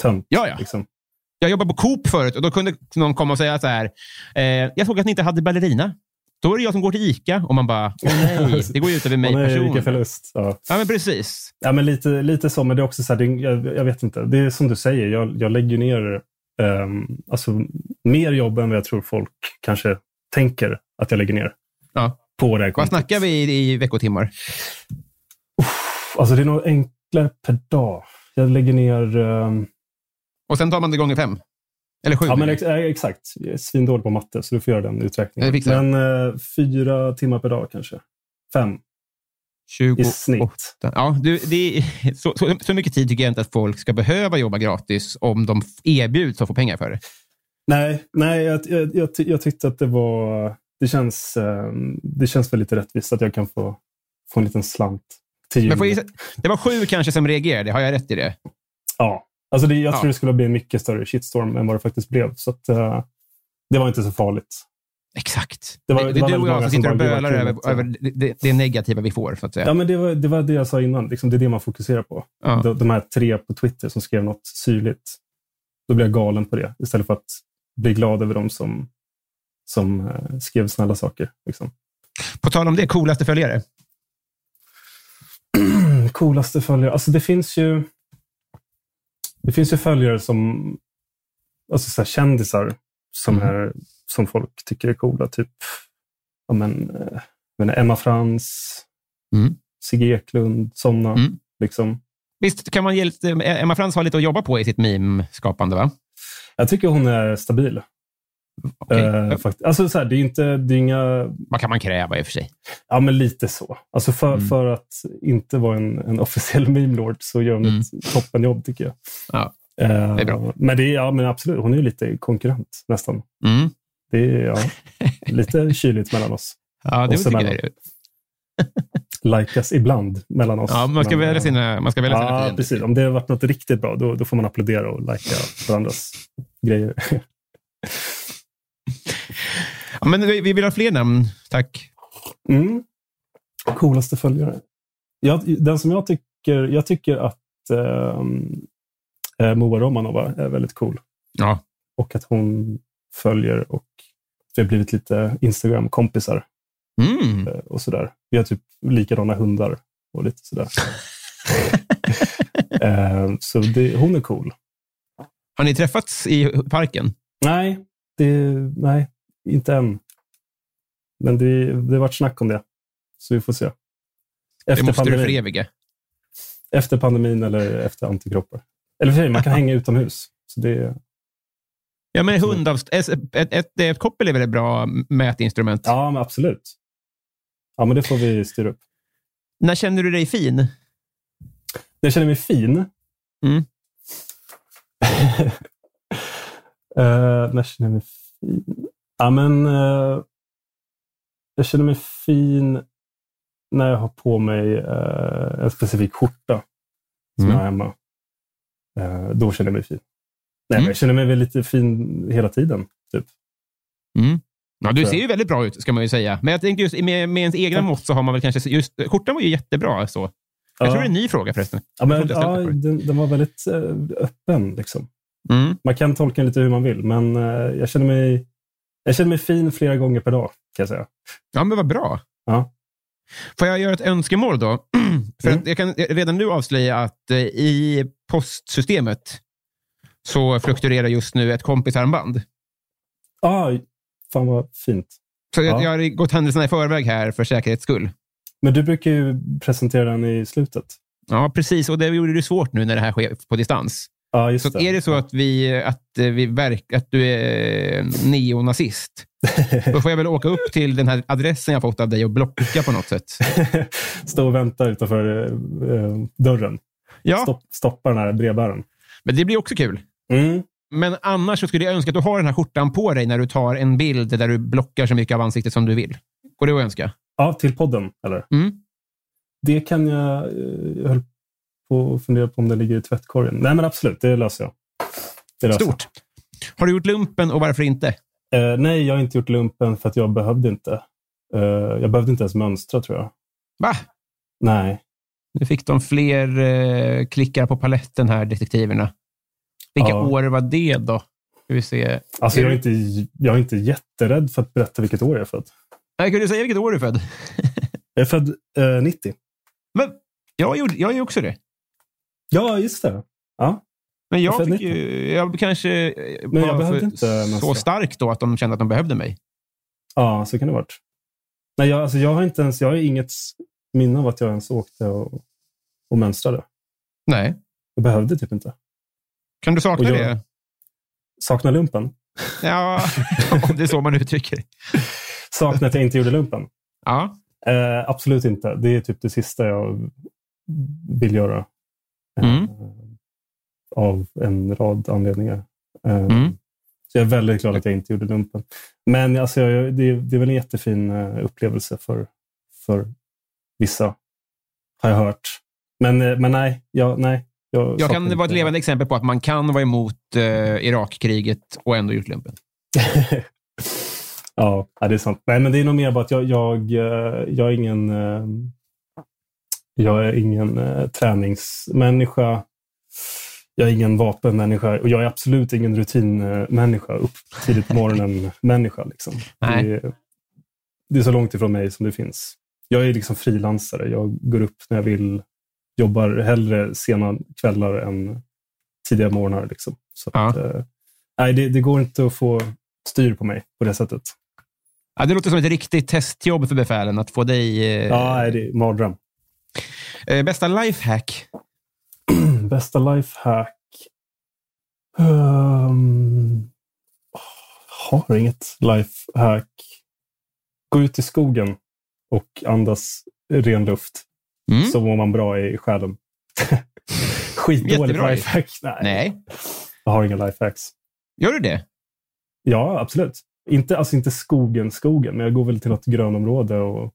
Tönt. ja, ja. Liksom. Jag jobbade på Coop förut och då kunde någon komma och säga så här. Eh, jag såg att ni inte hade ballerina. Då är det jag som går till Ica och man bara, åh nej, det går ju ut över mig personligen. förlust. Ja. Ja, men precis. Ja, men lite, lite så, men det är också så här, det, jag, jag vet inte. Det är som du säger, jag, jag lägger ner ehm, alltså, mer jobb än vad jag tror folk kanske tänker att jag lägger ner Ja. på det här Vad snackar vi i, i veckotimmar? Alltså det är nog enklare per dag. Jag lägger ner... ehm, Och sen tar man det gånger fem. Eller sju. ja, men ex, eh, exakt. Jag är svindålig på matte, så du får göra den uträkningen. Men eh, fyra timmar per dag kanske. Fem 20, i snitt. Ja, du, det är, så, så, så mycket tid tycker jag inte att folk ska behöva jobba gratis om de erbjuds att få pengar för det. Nej, nej jag, jag, jag, jag tyckte att det var... Det känns, ehm, det känns väl lite rättvist att jag kan få, få en liten slant till. Men får jag det var sju kanske som reagerade. Har jag rätt i det? Ja, alltså det, jag Ja. tror det skulle bli en mycket större shitstorm än vad det faktiskt blev. Så att, eh, det var inte så farligt. Exakt. Det var- det, det var är du och jag som sitter och bölar "Gud, vad över, att- över det, det, negativa vi får, så att säga. Ja, men det var, det var det jag sa innan. Liksom, det är det man fokuserar på. Ja. De, de här tre på Twitter som skrev något syrligt. Då blir jag galen på det. Istället för att bli glad över de som, som eh, skrev snälla saker. Liksom. På tal om det, coolaste följare. Coolaste följare. Alltså det finns ju det finns ju följare som alltså så kändisar som, Mm. är, som folk tycker är coola. Typ ja, men, eh, men Emma Frans, Mm. Sigge Eklund, sådana. Mm. Liksom. Visst kan man ge lite, Emma Frans har lite att jobba på i sitt meme-skapande, va? Jag tycker hon är stabil. Okej. Eh, fakt- alltså, så här, det är inte, det är inga, Vad kan man kräva i och för sig? ja men lite så. Alltså för, Mm. för att inte vara en, en officiell meme lord så gör hon Mm. ett toppenjobb tycker jag. Ja, Eh, det är bra. Men, det är, ja, men absolut, hon är ju lite konkurrent nästan. Mm. Det är ja, lite kyligt mellan oss. Ja, det tycker jag. Likas ibland mellan oss. Ja, man ska Men, välja eh, sina, man ska välja sina Ja, fiender. precis. Om det har varit något riktigt bra, då, då får man applådera och lajka varandras grejer. Ja, men vi vi vill ha fler namn, tack. Mm. Coolaste följare. Jag, den som jag tycker, jag tycker att ehm, eh, Moa Romanova är väldigt cool. Ja. Och att hon följer och vi har blivit lite Instagram-kompisar Mm. eh, och sådär. Vi har typ likadana hundar och lite sådär. Eh, så det, hon är cool. Har ni träffats i parken? Nej, det, nej inte än. Men det, det har varit snack om det. Så vi får se. Det Efter måste du pandemin. föreviga. Efter pandemin eller efter antikroppar. Eller för sig, man kan hänga utomhus. Så det, Ja, men hundavst- ett, ett, ett, ett koppel är väl ett bra mätinstrument? ja, absolut. Ja, men det får vi styra upp. När känner du dig fin? Jag känner mig fin. Mm. Eh, när känner jag mig fin? Ja, men, eh, jag känner mig fin när jag har på mig eh, en specifik skjorta som Mm. jag har hemma. Eh, då känner jag mig fin. Nej, Mm. men jag känner mig väl lite fin hela tiden. Typ. Mm. Ja, du ser ju väldigt bra ut, ska man ju säga. Men jag tänkte just med, med ens egna mått så har man väl kanske... Just, skjortan var ju jättebra. Så. Jag Ja. tror det är en ny fråga förresten. Ja, men, ja, den, den var väldigt eh, öppen. Liksom. Mm. Man kan tolka den lite hur man vill, men eh, jag, känner mig, jag känner mig fin flera gånger per dag. kan jag säga. Ja, men vad bra. Ja. Får jag göra ett önskemål då? För Mm. jag kan redan nu avslöja att eh, i postsystemet så fluktuerar just nu ett kompisarmband. Ah, fan vad fint. Så jag, Ja. jag har gått händelserna i förväg här för säkerhets skull. Men du brukar ju presentera den i slutet. Ja, precis. Och det gjorde det svårt nu när det här sker på distans. Ja, just Så att är det så att, vi, att, eh, vi verk, att du är neonazist, då får jag väl åka upp till den här adressen jag fått av dig och blocka på något sätt. Stå och vänta utanför eh, dörren. Ja, Stopp, stoppa den här brevbäraren. men det blir också kul. Mm. Men annars så skulle jag önska att du har den här skjortan på dig när du tar en bild där du blockar så mycket av ansiktet som du vill. Går det att önska? Ja, till podden, eller? Mm. Det kan jag... eh, Jag höll att fundera på om det ligger i tvättkorgen. Nej, men absolut. Det löser jag. Det löser Stort. Har du gjort lumpen och varför inte? jag. Eh, nej, jag har inte gjort lumpen för att jag behövde inte. Eh, jag behövde inte ens mönstra, tror jag. Va? Nej. Nu fick de fler eh, klickar på paletten här, detektiverna. Vilka Ja. år var det då? Ska vi se. Alltså, jag är, inte, jag är inte jätterädd för att berätta vilket år jag är född. Nej, Kan du säga vilket år du är född? Jag är född eh, 90. Men jag, gjorde, jag är också det. Ja, just det. Ja. Men jag, Jag fick ju, jag kanske Men jag behövde inte så stark då att de kände att de behövde mig. ja, så kan det ha varit. Nej, jag, alltså, jag har inte ens, jag har inget minne av att jag ens åkte och, och mönstrade. Nej. Jag behövde typ inte. Kan du sakna jag- det? Saknar lumpen. Ja, om det är så man uttrycker det. Saknar att jag inte gjorde lumpen. Ja. Eh, absolut inte. Det är typ det sista jag vill göra. Eh, Mm. Av en rad anledningar. Eh, Mm. Så jag är väldigt glad att jag inte gjorde lumpen. Men alltså, jag, det, det är väl en jättefin eh, upplevelse för, för vissa, har jag hört. Men, eh, men nej, jag, nej. Jag, Jag kan vara ett levande exempel på att man kan vara emot eh, Irakkriget och ändå gjort lumpen. ja, det är sant. Nej, men det är nog mer bara att jag, jag, eh, jag är ingen, eh, jag är ingen eh, träningsmänniska. Jag är ingen vapenmänniska och jag är absolut ingen rutinmänniska. Upp tidigt på morgonen-människa. Liksom. Det, är, det är så långt ifrån mig som det finns. Jag är liksom frilansare. Jag går upp när jag vill. Jobbar hellre sena kvällar än tidiga morgnar. Liksom. Så Ja. att, eh, nej, det, det går inte att få styr på mig på det sättet. Ja, det låter som ett riktigt testjobb för befälen att få dig... Eh, Ja, det är mardröm. Eh, bästa lifehack? Bästa lifehack? Um, har inget lifehack. Gå ut i skogen och andas ren luft. Mm. Så mår man bra i själen. Skitdåligt lifehack. Nej, Nej. jag har inga lifehacks. Gör du det? Ja, absolut. Inte, alltså inte skogen, skogen, men jag går väl till något grönområde och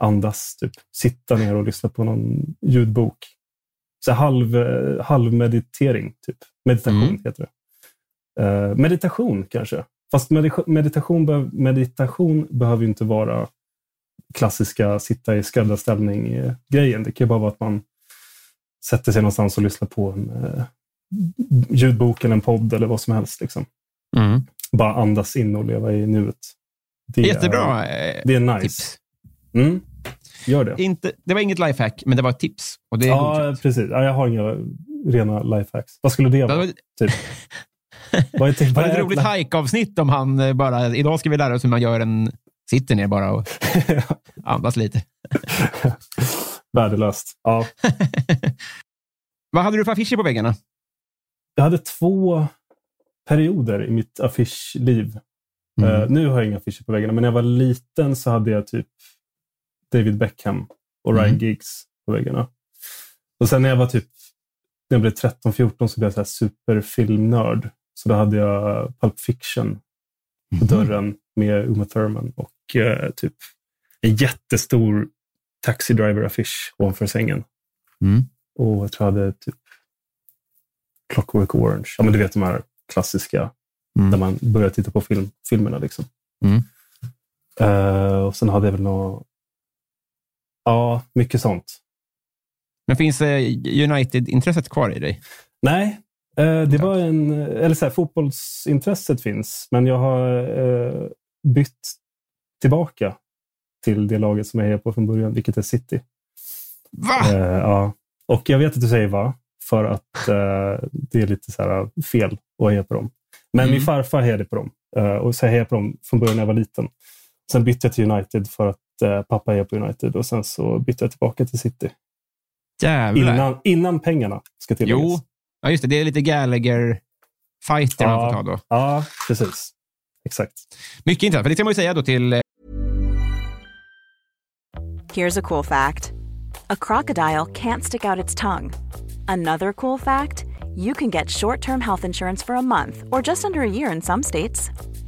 andas. Typ. Sitta ner och lyssna på någon ljudbok. Så halv, eh, halvmeditering, typ. Meditation Mm. heter det. Eh, meditation kanske. Fast medita- meditation, be- meditation behöver ju inte vara klassiska sitta i skräddarställning-grejen. Det kan ju bara vara att man sätter sig någonstans och lyssnar på en eh, ljudbok eller en podd eller vad som helst. Liksom Mm. bara andas in och leva i nuet. Det Jättebra Är, eh, det är nice. tips. Mm. Gör det. Inte, det var inget lifehack, men det var ett tips. Och det är Ja, godkänt. precis. Ja, jag har inga rena lifehacks. Vad skulle det Det vara? var, Typ? Vad är, vad det ett är roligt hike-avsnitt om han eh, bara, idag ska vi lära oss hur man gör en, sitter ner bara och andas lite. Värdelöst. Ja. Vad hade du för affischer på väggarna? Jag hade två perioder i mitt affischliv. Mm. Eh, nu har jag inga affischer på väggarna, men när jag var liten så hade jag typ David Beckham och Ryan Mm. Giggs på väggarna. Och sen när jag var typ när jag blev 13-14 så blev jag så här superfilmnörd. Så då hade jag Pulp Fiction på dörren med Uma Thurman och eh, typ en jättestor Taxi Driver-affisch ovanför sängen. Mm. Och jag tror jag hade typ Clockwork Orange. Ja, men du vet de här klassiska Mm. där man börjar titta på film, filmerna. Liksom. Mm. Eh, och sen hade jag väl något... Ja, mycket sånt. Men finns eh, United-intresset kvar i dig? Nej, eh, det var en... Eller så här, fotbollsintresset finns, men jag har eh, bytt tillbaka till det laget som jag hejar på från början, vilket är City. Va? Ja. Och jag vet att du säger va, för att det är lite så här fel att heja på dem. Men Mm. min farfar hejade på dem. Och så hejade jag på dem från början när jag var liten. Sen bytte jag till United för att pappa är på United och sen så bytte jag tillbaka till City. Jävlar. Innan, innan pengarna ska tilläggas. Jo, ja, just det. Det är lite Gallagher-fighter man får ta då. Ja, precis. Exakt. Mycket intressant. För det ska man ju säga då till eh, Here's a cool fact a crocodile can't stick out its tongue. Another cool fact you can get short term health insurance for a month or just under a year in some states.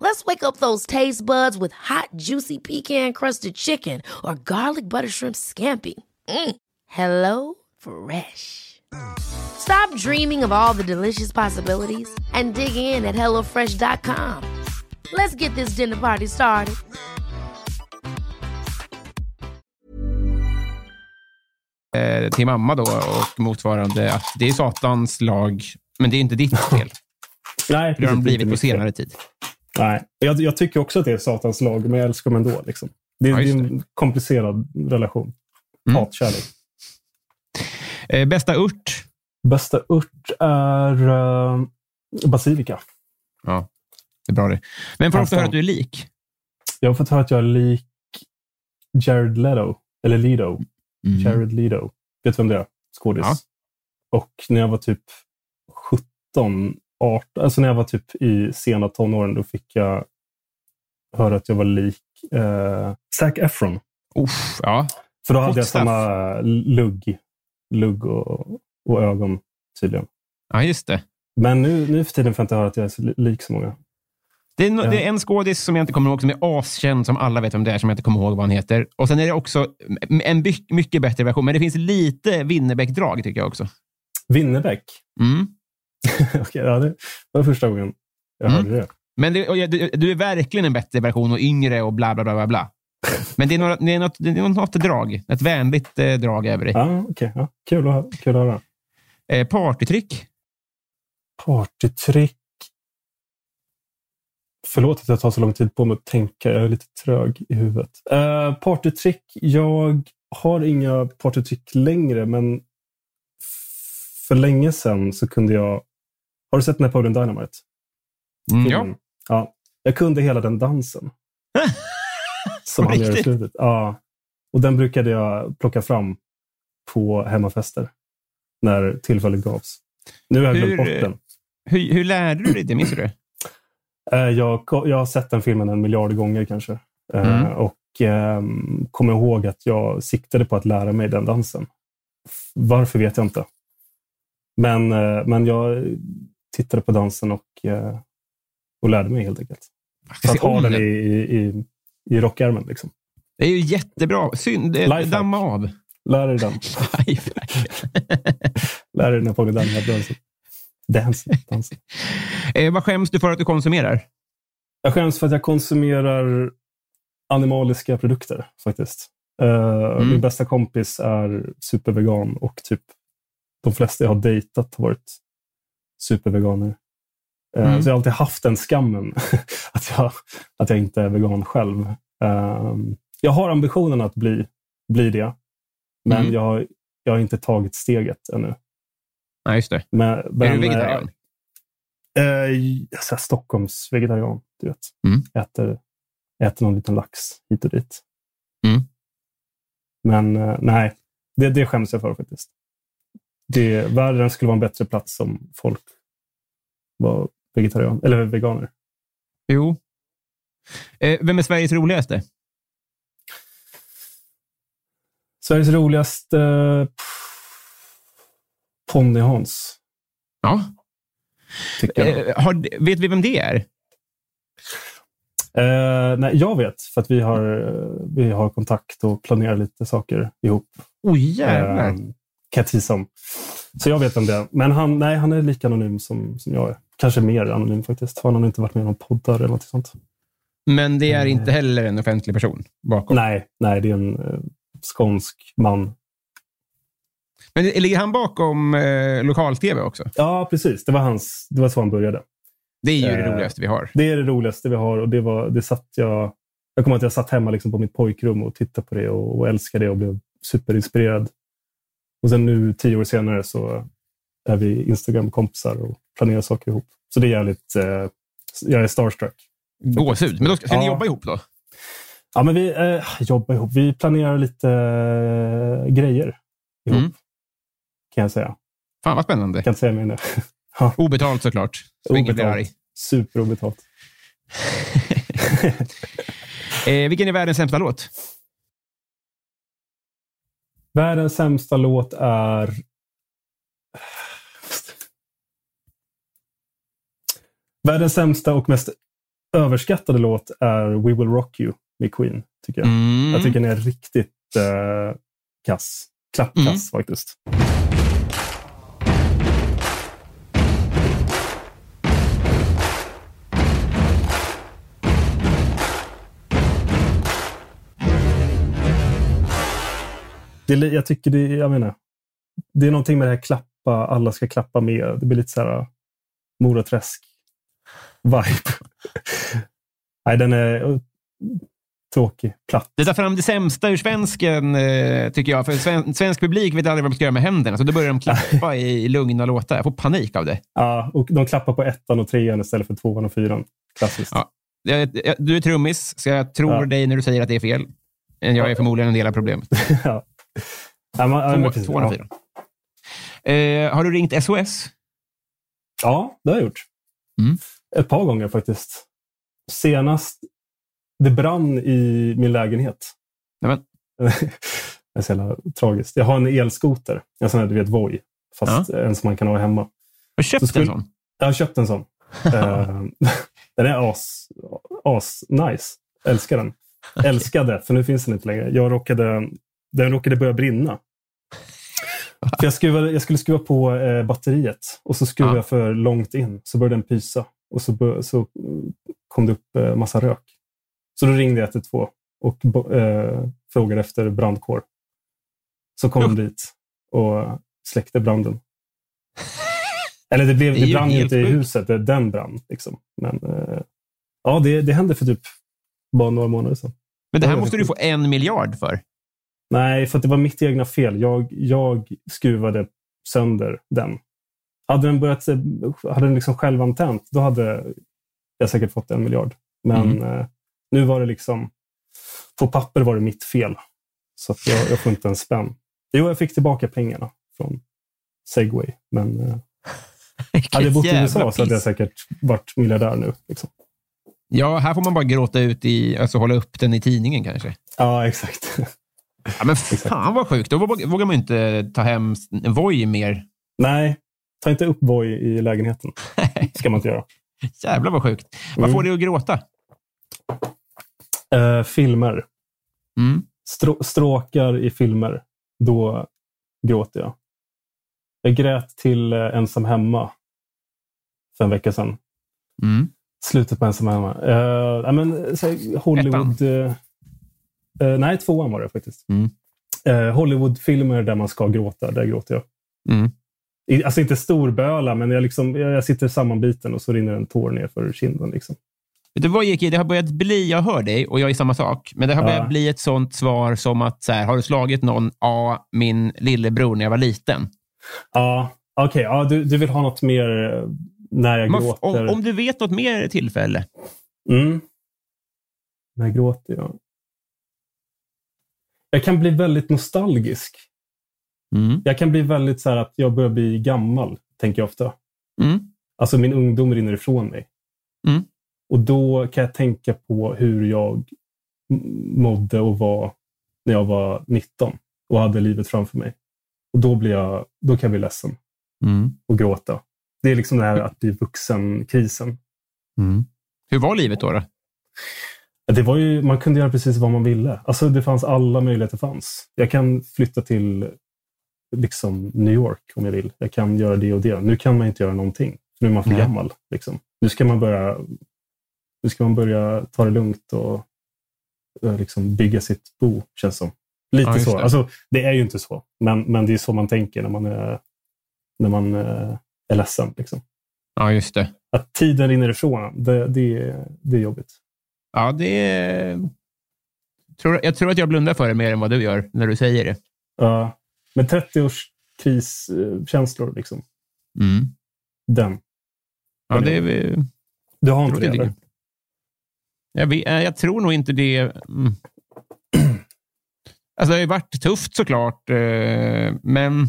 Let's wake up those taste buds with hot, juicy pecan crusted chicken or garlic butter shrimp scampi. Mm. Hello Fresh. Stop dreaming of all the delicious possibilities and dig in at HelloFresh.com. Let's get this dinner party started. eh, till mamma då och motsvarande att det är satans lag, men det är inte ditt fel. Nej, Det har de precis, blivit inte på senare tid. Nej, jag, jag tycker också att det är satans lag, men jag älskar dem ändå. Liksom. Det, Ja, det är en komplicerad relation. Mm. Hatkärlek. Eh, bästa urt? Bästa ört är uh, basilika. Ja, det är bra det. Men får ofta höra att du är lik? Jag har fått höra att jag är lik Jared Leto. Eller Leto. Mm. Jared Leto. Vet du vem det är? Skådis. Ja. Och när jag var typ 17, 18, alltså när jag var typ i sena tonåren, då fick jag höra att jag var lik eh, Zac Efron. Uff, ja. För då hade jag stuff. samma lugg, lugg och, och ögon tydligen. ja, just det. Men nu, nu för tiden får jag inte höra att jag är så lik så många. Det är, no- Ja. det är en skådis som jag inte kommer ihåg, som är askänd, som alla vet om det är, som jag inte kommer ihåg vad han heter. Och sen är det också en mycket bättre version, men det finns lite Winnerbäck-drag tycker jag också. Winnerbäck. Mm. Okej, ja, det var första gången jag Mm. hörde det. Men det, du, du är verkligen en bättre version och yngre och bla bla bla. bla, bla. Men det är, några, det, är något, det är något drag. Ett vänligt eh, drag över dig. Ja, okej. ja. Kul, att, kul att höra. Eh, partytrick. Partytrick. Förlåt att jag tar så lång tid på mig att tänka. Jag är lite trög i huvudet. Uh, partytrick. Jag har inga partytrick längre, men för länge sedan så kunde jag... Har du sett Napoleon Dynamite? Mm, ja. ja. Jag kunde hela den dansen. som han gör i slutet. Ja. Och den brukade jag plocka fram på hemmafester när tillfället gavs. Nu har jag glömt bort den. Hur, hur lärde du dig det? Minns du det? Eh, Jag, jag har sett den filmen en miljard gånger kanske. Eh, Mm. Och eh, kommer ihåg att jag siktade på att lära mig den dansen. Varför vet jag inte. Men, eh, men jag tittade på dansen och, eh, och lärde mig helt enkelt. Ska att ha den i, i, i, rockärmen. Liksom. Det är ju jättebra. Synd. eh, Lifehack. Damma av. Lär dig den. Lär dig den på här dansen. Dansen. dansen. eh, vad skäms du för att du konsumerar? Jag skäms för att jag konsumerar animaliska produkter faktiskt. Eh, Min bästa kompis är supervegan och typ de flesta jag har dejtat har varit superveganer. Eh, Mm. Så jag har alltid haft den skammen att jag, att jag inte är vegan själv. Eh, jag har ambitionen att bli, bli det, men Mm. jag, har, jag har inte tagit steget ännu. Nej, just det. Men, är men, du vegetarian? Eh, jag är Stockholms vegetarian, du vet. Mm. Äter, äter någon liten lax hit och dit. Mm. Men eh, nej, det, det skäms jag för faktiskt. Det, världen skulle vara en bättre plats om folk var vegetarian eller veganer. Jo. Eh, vem är Sveriges roligaste? Sveriges roligaste Ponny Hans, Ja. Eh, har, vet vi vem det är? Eh, nej, jag vet, för att vi har, eh, vi har kontakt och planerar lite saker ihop. Oj, jävlar. Eh, kan tisa om. Så jag vet om det. Men han, nej, han är lika anonym som, som jag är. Kanske mer anonym faktiskt. För han har inte varit med i någon poddar eller något sånt. Men det är inte heller en offentlig person bakom. Nej, nej, det är en eh, skånsk man. Men ligger han bakom eh, lokal-tv också? Ja, precis. Det var, hans, det var så han började. Det är ju det Eh, roligaste vi har. Det är det roligaste vi har och det var, det satt jag, jag kommer att jag satt hemma liksom på mitt pojkrum och tittade på det och, och älskade det och blev superinspirerad. Och sen nu tio år senare så är vi Instagram-kompisar och planerar saker ihop. Så det är jävligt, eh, jag är starstruck. Gåshud. Men då ska, ska ni Ja. jobba ihop då? Ja, men vi eh, jobbar ihop. Vi planerar lite eh, grejer ihop, Mm. kan jag säga. Fan vad spännande. Jag kan inte säga mer än det. Obetalt såklart. Så arg. Superobetalt. Eh, vilken är världens sämsta låt? Världens sämsta låt är... Världens sämsta och mest överskattade låt är We Will Rock You med Queen. Tycker jag. Mm. jag tycker den är riktigt eh, kass. Klappkass Mm. faktiskt. Det, jag tycker det, jag menar, det är någonting med det här klappa, alla ska klappa med. Det blir lite så här Mora Träsk-vibe. Nej, den är eh, tråkig, platt. Det tar fram det sämsta ur svensken, eh, tycker jag. För sven, svensk publik vet aldrig vad de ska göra med händerna, så då börjar de klappa i, lugna låtar. Jag får panik av det. Ja, och de klappar på ettan och trean istället för tvåan och fyran. Klassiskt. Ja. Du är trummis, så jag tror Ja. dig när du säger att det är fel. Men jag är förmodligen en del av problemet. ja. Ja, man, ja, precis. tvåan och ja. fyran. Eh, har du ringt SOS? ja, det har jag gjort. Mm. Ett par gånger faktiskt. Senast det brann i min lägenhet. Nämen. det är så jävla tragiskt. Jag har en elskoter. En sån här, du vet, Voi. Fast en som man kan ha hemma. Har du köpt skulle- en sån? Jag har köpt en sån. Eh, den är as, as nice. Älskar den. Älskade, för nu finns den inte längre. Jag råkade, den råkade börja brinna. För jag, skruvade, jag skulle skruva på eh, batteriet och så skruvade Ja. jag för långt in. Så började den pysa och så, bör, så kom det upp eh, massa rök. Så då ringde jag 112 och eh, frågade efter brandkår. Så kom de dit och släckte branden. Eller det, blev, Det det brann ju inte i huset, det, den brann. Liksom. Men eh, ja, det, det hände för typ bara några månader sedan. Men det här måste du få en miljard för. Nej, för att det var mitt egna fel. Jag, jag skruvade sönder den. Hade den, börjat, eh, hade den liksom självantänt, då hade jag säkert fått en miljard. Men Mm. eh, nu var det liksom... På papper var det mitt fel. Så jag, jag får inte en spänn. Jo, jag fick tillbaka pengarna från Segway. Men eh, hade jag bott i USA så hade jag säkert varit miljardär nu. Liksom. Ja, här får man bara gråta ut i, alltså hålla upp den i tidningen kanske. Ja, exakt. Ja, men fan vad sjukt. Då vågar man inte ta hem Voi mer. Nej, ta inte upp Voi i lägenheten. ska man inte göra. Jävlar vad sjukt. Vad Mm. får dig att gråta? Eh, filmer. Mm. Strå- stråkar i filmer. Då gråter jag. Jag grät till eh, Ensam hemma för en vecka sedan. Mm. Slutet på Ensam hemma. Ja, men, här, Hollywood... eh, eh, nej, tvåan var det faktiskt. Mm. Eh, Hollywoodfilmer där man ska gråta, där gråter jag. Mm. I- Alltså inte storböla, men jag, liksom, jag jag sitter sammanbiten och så rinner en tår ner för kinden. Liksom. Vet du vad, Jeki? Det har börjat bli, jag hör dig och jag är samma sak, men det har Ja. börjat bli ett sånt svar som att, så här, har du slagit någon? Ja, min lillebror när jag var liten. Ja, okej. ja, du, du vill ha något mer eh, när jag Man gråter? om, om du vet något mer tillfälle. Mm. När gråter jag? Jag kan bli väldigt nostalgisk. Mm. Jag kan bli väldigt så här att jag börjar bli gammal, tänker jag ofta. Mm. Alltså min ungdom rinner ifrån mig. Mm. Och då kan jag tänka på hur jag mådde och var när jag var 19 och hade livet framför mig. Och då, blir jag, då kan jag bli ledsen Mm. och gråta. Det är liksom det här att bli vuxen-krisen. Mm. Hur var livet då? då? Det var ju, man kunde göra precis vad man ville. Alltså det fanns alla möjligheter fanns. Jag kan flytta till liksom New York om jag vill. Jag kan göra det och det. Nu kan man inte göra någonting. Nu är man för Nej. gammal. Liksom. Nu ska man börja Nu ska man börja ta det lugnt och eh, liksom bygga sitt bo, känns som. Lite Ja, så. det. Alltså, det är ju inte så, men, men det är så man tänker när man är, när man eh, är ledsen. Liksom. Ja, just det. Att tiden rinner ifrån, det, det, det är jobbigt. Ja, det är... Jag tror att jag blundar för det mer än vad du gör när du säger det. Ja. men 30-årskriskänslor, liksom. Mm. den. Ja, det är... Du har inte det? Eller? Jag, vet, eh, jag tror nog inte det. Mm. Alltså, det har ju varit tufft såklart, eh, men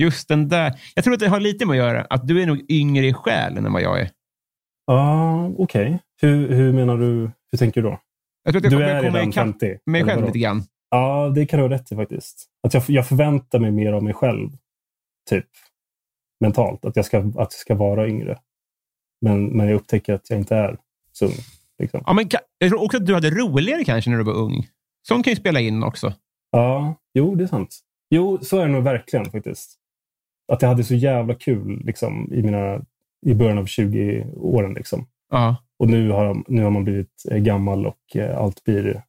just den där... Jag tror att det har lite med att göra att du är nog yngre i själen än vad jag är. Ja, okej. Hur, hur menar du? Hur tänker du då? Jag tror att jag Du kommer är redan ikapp 50. mig själv lite grann. Ja, det kan du ha rätt i faktiskt. Att jag, jag förväntar mig mer av mig själv. Typ. Mentalt. Att jag ska, att jag ska vara yngre. Men, men jag upptäcker att jag inte är så ung. Liksom. Ja, men jag tror också att du hade roligare kanske när du var ung. Sånt kan ju spela in också. Ja, jo, det är sant. Jo, så är det nog verkligen faktiskt. Att jag hade så jävla kul liksom, i, mina, i början av 20-åren. Liksom. Ja. Och nu har, nu har man blivit eh, gammal och eh, allt blir,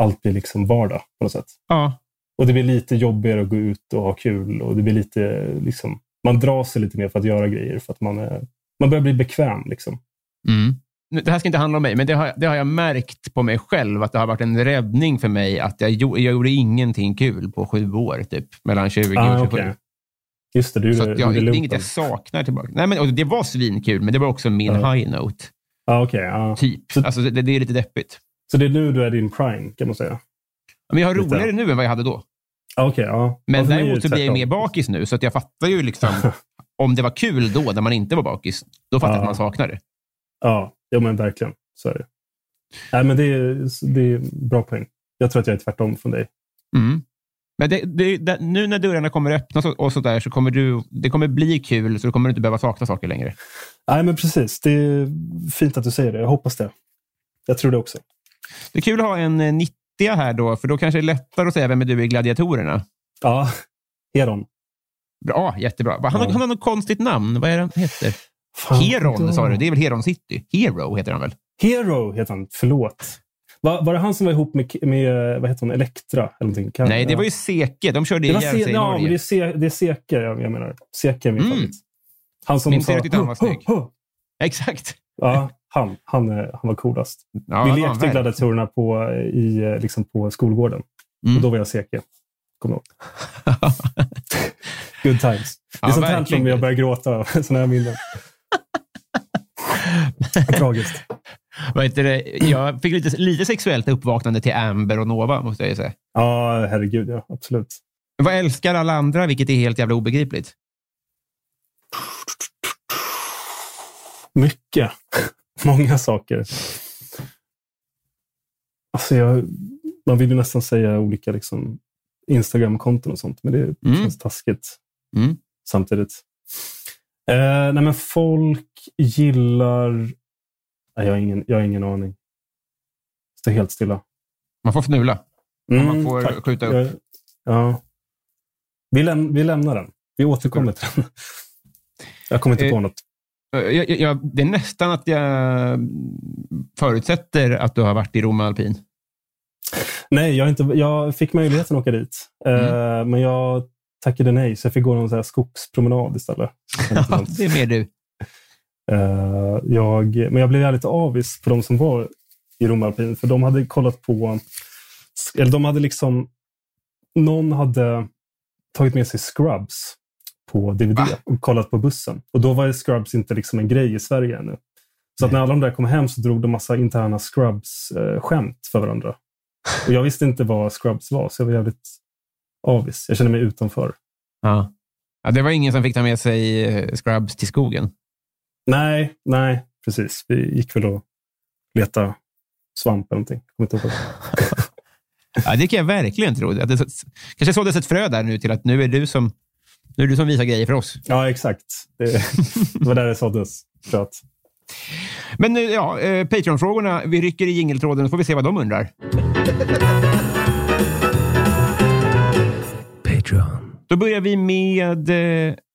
allt blir liksom vardag på något sätt. ja. Och det blir lite jobbigare att gå ut och ha kul. Och det blir lite, liksom, man drar sig lite mer för att göra grejer. För att man, är, man börjar bli bekväm. Liksom. Mm. Det här ska inte handla om mig, men det har, det har jag märkt på mig själv att det har varit en räddning för mig att jag, jag gjorde ingenting kul på sju år, typ. Mellan 20 Ah, och 27. okej. Just det, du Så jag, det är inget jag saknar tillbaka. Nej, men, det var svinkul, men det var också min Ja. high note. Ah, okej, ja. Typ. Så- Alltså, det, det är lite deppigt. Så det är nu du är din prime, kan man säga? Men jag har Lite. roligare nu än vad jag hade då. Ah, okej, ja. Men är däremot så blir jag mer bakis nu, så att jag fattar ju liksom... om det var kul då, när man inte var bakis, då fattar jag Ja. att man saknar det. Ja, ja men verkligen. Så är det. Nej, men det är, det är bra poäng. Jag tror att jag är tvärtom från dig. Mm. Men det, det, det, nu när dörrarna kommer öppnas och, och sådär, så kommer du, det kommer bli kul, så du kommer inte behöva sakna saker längre. Nej, men precis. Det är fint att du säger det. Jag hoppas det. Jag tror det också. Det är kul att ha en eh, 90 här då, för då kanske det är lättare att säga vem är du i Gladiatorerna. Ja, Heron. Bra, jättebra. Han, har- Ja. han har något konstigt namn. Vad är det han heter? Fan, Heron sa du. Det är väl Heron City? Hero heter han väl? Hero heter han. Förlåt. Var, var det han som var ihop med, med vad heter hon, Elektra? Eller någonting? Kan, Nej, det var ju Seke. De körde ihjäl sig i ja, men Norge. det är, Se, det är Seke jag, jag menar. Seke är min Mm. favorit. Han som Min sa... att han var snygg. Exakt. Ja, han, han, han var coolast. Ja, Vi lekte gladiatorerna på, i, liksom på skolgården. Mm. Och då var jag Seke. Kommer ihåg? Good times. Det är Ja, sånt här som jag börjar gråta av. Sådana här minnen. Tragiskt. Jag fick lite, lite sexuellt uppvaknande till Amber och Nova, måste jag säga. Ja, herregud. Ja, absolut. Vad älskar alla andra, vilket är helt jävla obegripligt? Mycket. Många saker. Alltså jag, man vill ju nästan säga olika liksom, Instagram-konton och sånt, men det Mm. känns taskigt Mm. samtidigt. Eh, nej, men folk gillar... Nej, jag, har ingen, jag har ingen aning. Står helt stilla. Man får fnula. man får tack. skjuta upp. Jag, ja. vi, läm, vi lämnar den. Vi återkommer till den. Jag kommer inte Eh, på något. Eh, Jag, jag, det är nästan att jag förutsätter att du har varit i Rom alpin. Nej, jag, inte, jag fick möjligheten att åka dit. Mm. Eh, men jag tackade nej, så jag fick gå någon så här skogspromenad istället. Det är mer du. Eh, jag, men jag blev jävligt avis på de som var i Rom Alpin, för de hade kollat på... Eller de hade liksom... Någon hade tagit med sig Scrubs på DVD Va? och kollat på bussen. Och då var Scrubs inte liksom en grej i Sverige ännu. Så att när alla de där kom hem så drog de massa interna Scrubs-skämt för varandra. Och jag visste inte vad Scrubs var, så jag var jävligt avis. Jag kände mig utanför. Ja. Ja, det var ingen som fick ta med sig eh, Scrubs till skogen. Nej, nej, precis. Vi gick väl och letade svamp eller någonting. Kommer inte ihåg. Ja, det kan jag verkligen tro. Att det, kanske såddes ett frö där nu till att nu är du som, nu är du som visar grejer för oss. Ja, exakt. Det, det var där det såddes. fröet. Men nu, ja, eh, Patreon-frågorna. Vi rycker i jingeltråden så får vi se vad de undrar. Då börjar vi med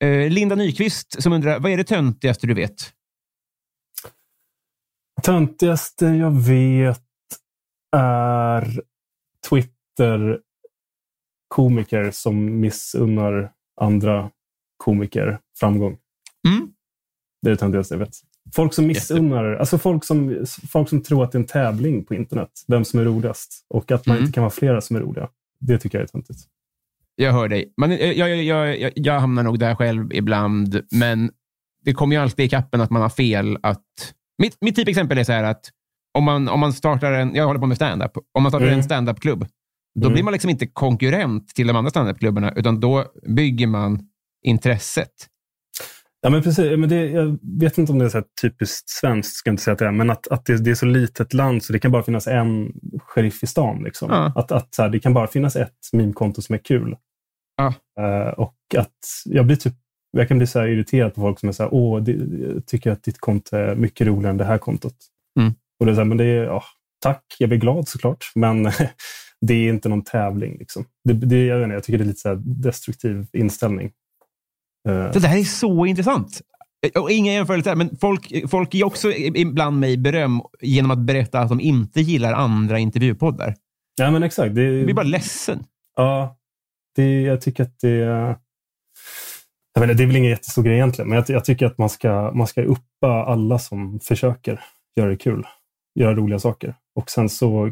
eh, Linda Nyqvist som undrar, vad är det töntigaste du vet? töntigaste jag vet är Twitter-komiker som missunnar andra komiker framgång. Mm. Det är det töntigaste jag vet. Folk som missunnar, alltså folk som, folk som tror att det är en tävling på internet, vem som är roligast. Och att man Mm. inte kan vara flera som är roliga. Det tycker jag är töntigt. Jag hör dig. Men, eh, jag, jag, jag, jag, jag hamnar nog där själv ibland, men det kommer ju alltid i kappen att man har fel. Att, mitt, mitt typexempel är så här att om man, om man startar en, jag håller på med stand-up, om man startar Mm. en stand-up-klubb, då Mm. blir man liksom inte konkurrent till de andra stand-up-klubbarna, utan då bygger man intresset. Ja, men precis. Men det, jag vet inte om det är så typiskt svenskt, ska inte säga att det är, men att, att det, det är så litet land så det kan bara finnas en sheriff i stan. Liksom. Ja. Att, att så här, det kan bara finnas ett meme-konto som är kul. Ja. Eh, och att jag blir typ jag kan bli så irriterad på folk som är så här, åh, det, jag tycker att ditt konto är mycket roligare än det här kontot. Mm. Och det är så här, men det är, ja, tack, jag blir glad såklart, men det är inte någon tävling. Liksom. Det, det, jag, vet inte, jag tycker det är lite så destruktiv inställning. Eh, Det där är så intressant. Och inga jämförelser, men folk, folk ger också ibland mig beröm genom att berätta att de inte gillar andra intervjupoddar. ja, men exakt. Det, Jag blir bara ledsen. Ja, det, jag tycker att det... Jag inte, det är väl ingen jättestor grej egentligen, men jag, jag tycker att man ska, man ska uppa alla som försöker göra det kul, göra roliga saker. Och sen så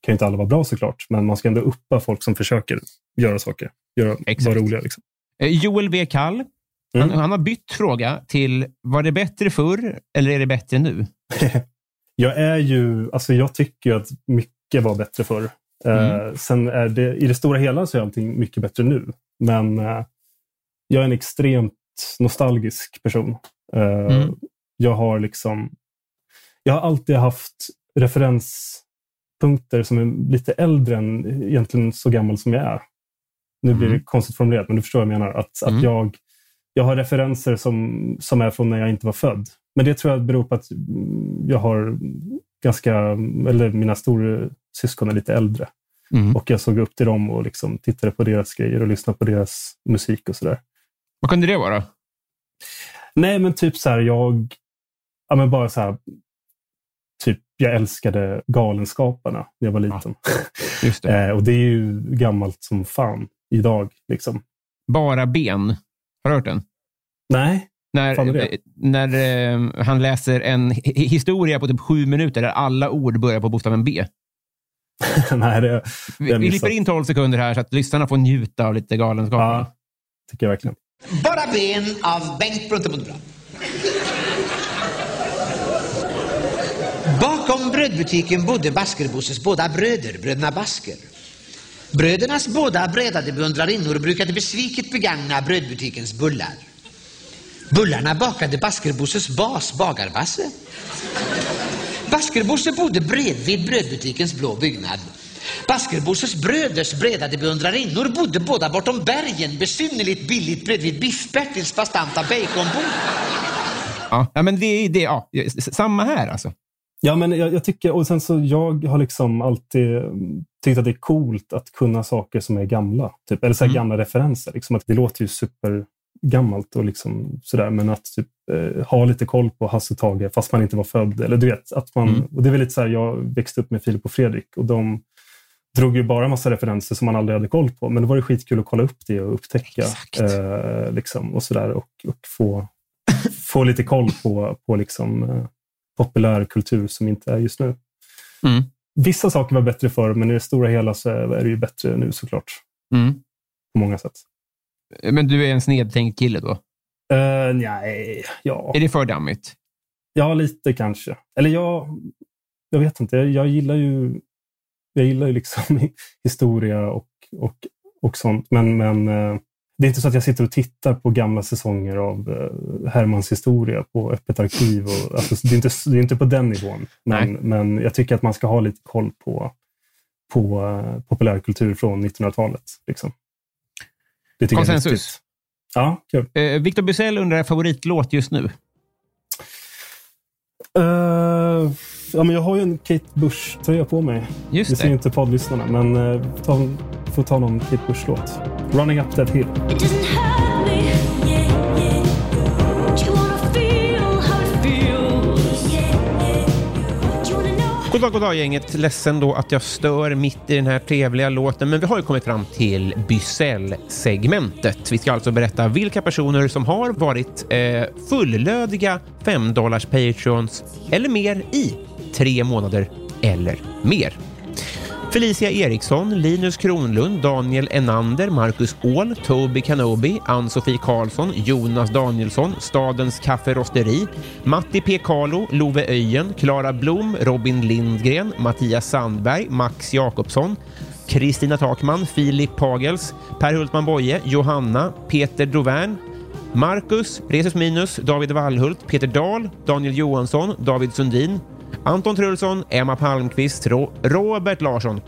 kan inte alla vara bra såklart, men man ska ändå uppa folk som försöker göra saker, göra, Exakt. vara roliga. Liksom. Eh, Joel V. Kall, han, Mm. han har bytt fråga till, var det bättre förr eller är det bättre nu? Jag är ju, alltså jag tycker att mycket var bättre förr. Eh, sen är det, i det stora hela så är allting mycket bättre nu. Men eh, jag är en extremt nostalgisk person. Eh, Mm. Jag har liksom, jag har alltid haft referenspunkter som är lite äldre än egentligen så gammal som jag är. Nu blir det Mm. konstigt formulerat, men du förstår vad jag menar. Att, Mm. att jag, jag har referenser som, som är från när jag inte var född. Men det tror jag beror på att mm, jag har ganska, eller mina stora syskon är lite äldre. Mm. Och jag såg upp till dem och liksom tittade på deras grejer och lyssnade på deras musik och sådär. Vad kunde det vara? Nej, men typ så här, jag, ja men bara så här, typ jag älskade Galenskaparna när jag var liten. Just det. eh, och det är ju gammalt som fan idag. Liksom. Bara ben. Har du hört den? Nej, När, när eh, han läser en hi- historia på typ sju minuter där alla ord börjar på bokstaven B. nej det Det vi klipper in 12 sekunder här så att lyssnarna får njuta av lite galenskaper. ja, tycker jag verkligen. Bara ben av Bengt Bruntebuntebra. Bakom brödbutiken bodde Baskerbosses båda bröder, bröderna Basker. Brödernas båda bredade beundrarinnor brukade besviket begagna brödbutikens bullar. Bullarna bakade Baskerbosses bas, Bagarbasse. Baskerbosse bodde bredvid brödbutikens blå byggnad. Baskerbosses bröders bredade beundrarinnor bodde båda bortom bergen besynnerligt billigt bredvid Biff-Bertils bastanta baconbord. Ja. men det är det, ja, samma här alltså. Ja, men jag, jag tycker, och sen så jag har liksom alltid mm, tyckt att det är coolt att kunna saker som är gamla. Typ, eller så här Mm. gamla referenser. Liksom att det låter ju supergammalt och liksom sådär, men att typ, eh, ha lite koll på Hasse Tage fast man inte var född. Eller du vet, att man, Mm. och det är väl lite så här, jag växte upp med Filip och Fredrik och de drog ju bara massa referenser som man aldrig hade koll på. Men det var det skitkul att kolla upp det och upptäcka. Eh, liksom, och sådär och, och få, få lite koll på, på liksom, eh, populärkultur som inte är just nu. Mm. Vissa saker var bättre förr, men i det stora hela så är det ju bättre nu såklart. Mm. På många sätt. Men du är en snedtänkt kille då? Uh, nej, ja. Är det för dammigt? ja, lite kanske. Eller jag, jag vet inte. Jag, jag gillar ju jag gillar ju liksom historia och, och, och sånt. Men, men eh, det är inte så att jag sitter och tittar på gamla säsonger av eh, Hermans historia på Öppet arkiv. Och, alltså, det, är inte, det är inte på den nivån. Men, men jag tycker att man ska ha lite koll på, på eh, populärkultur från 1900-talet. Liksom. Det tycker jag är Konsensus? viktigt. Ja, kul. Eh, Victor Bysell undrar favoриtlåt just nu. Eh, ja, men jag har ju en Kate Bush-tröja på mig. Just det ser det. inte poddlyssnarna, men uh, ta, får ta någon Kate Bush-låt. Running up that hill. Goddag, goddag gänget. Ledsen då att jag stör mitt i den här trevliga låten, men vi har ju kommit fram till Bysell-segmentet. Vi ska alltså berätta vilka personer som har varit eh, fullödiga 5 dollars Patreons eller mer i tre månader eller mer. Felicia Eriksson, Linus Kronlund, Daniel Enander, Marcus Åhl, Toby Kanobi, Ann-Sofie Karlsson, Jonas Danielsson, Stadens Kafferosteri, Matti P. Carlo, Love Öjen, Klara Blom, Robin Lindgren, Mattias Sandberg, Max Jakobsson, Kristina Takman, Filip Pagels, Per Hultman Boye, Johanna, Peter Dovern, Marcus, Resus Minus, David Wallhult, Peter Dahl, Daniel Johansson, David Sundin, Anton Trulsson, Emma Palmqvist, Ro Robert Larsson,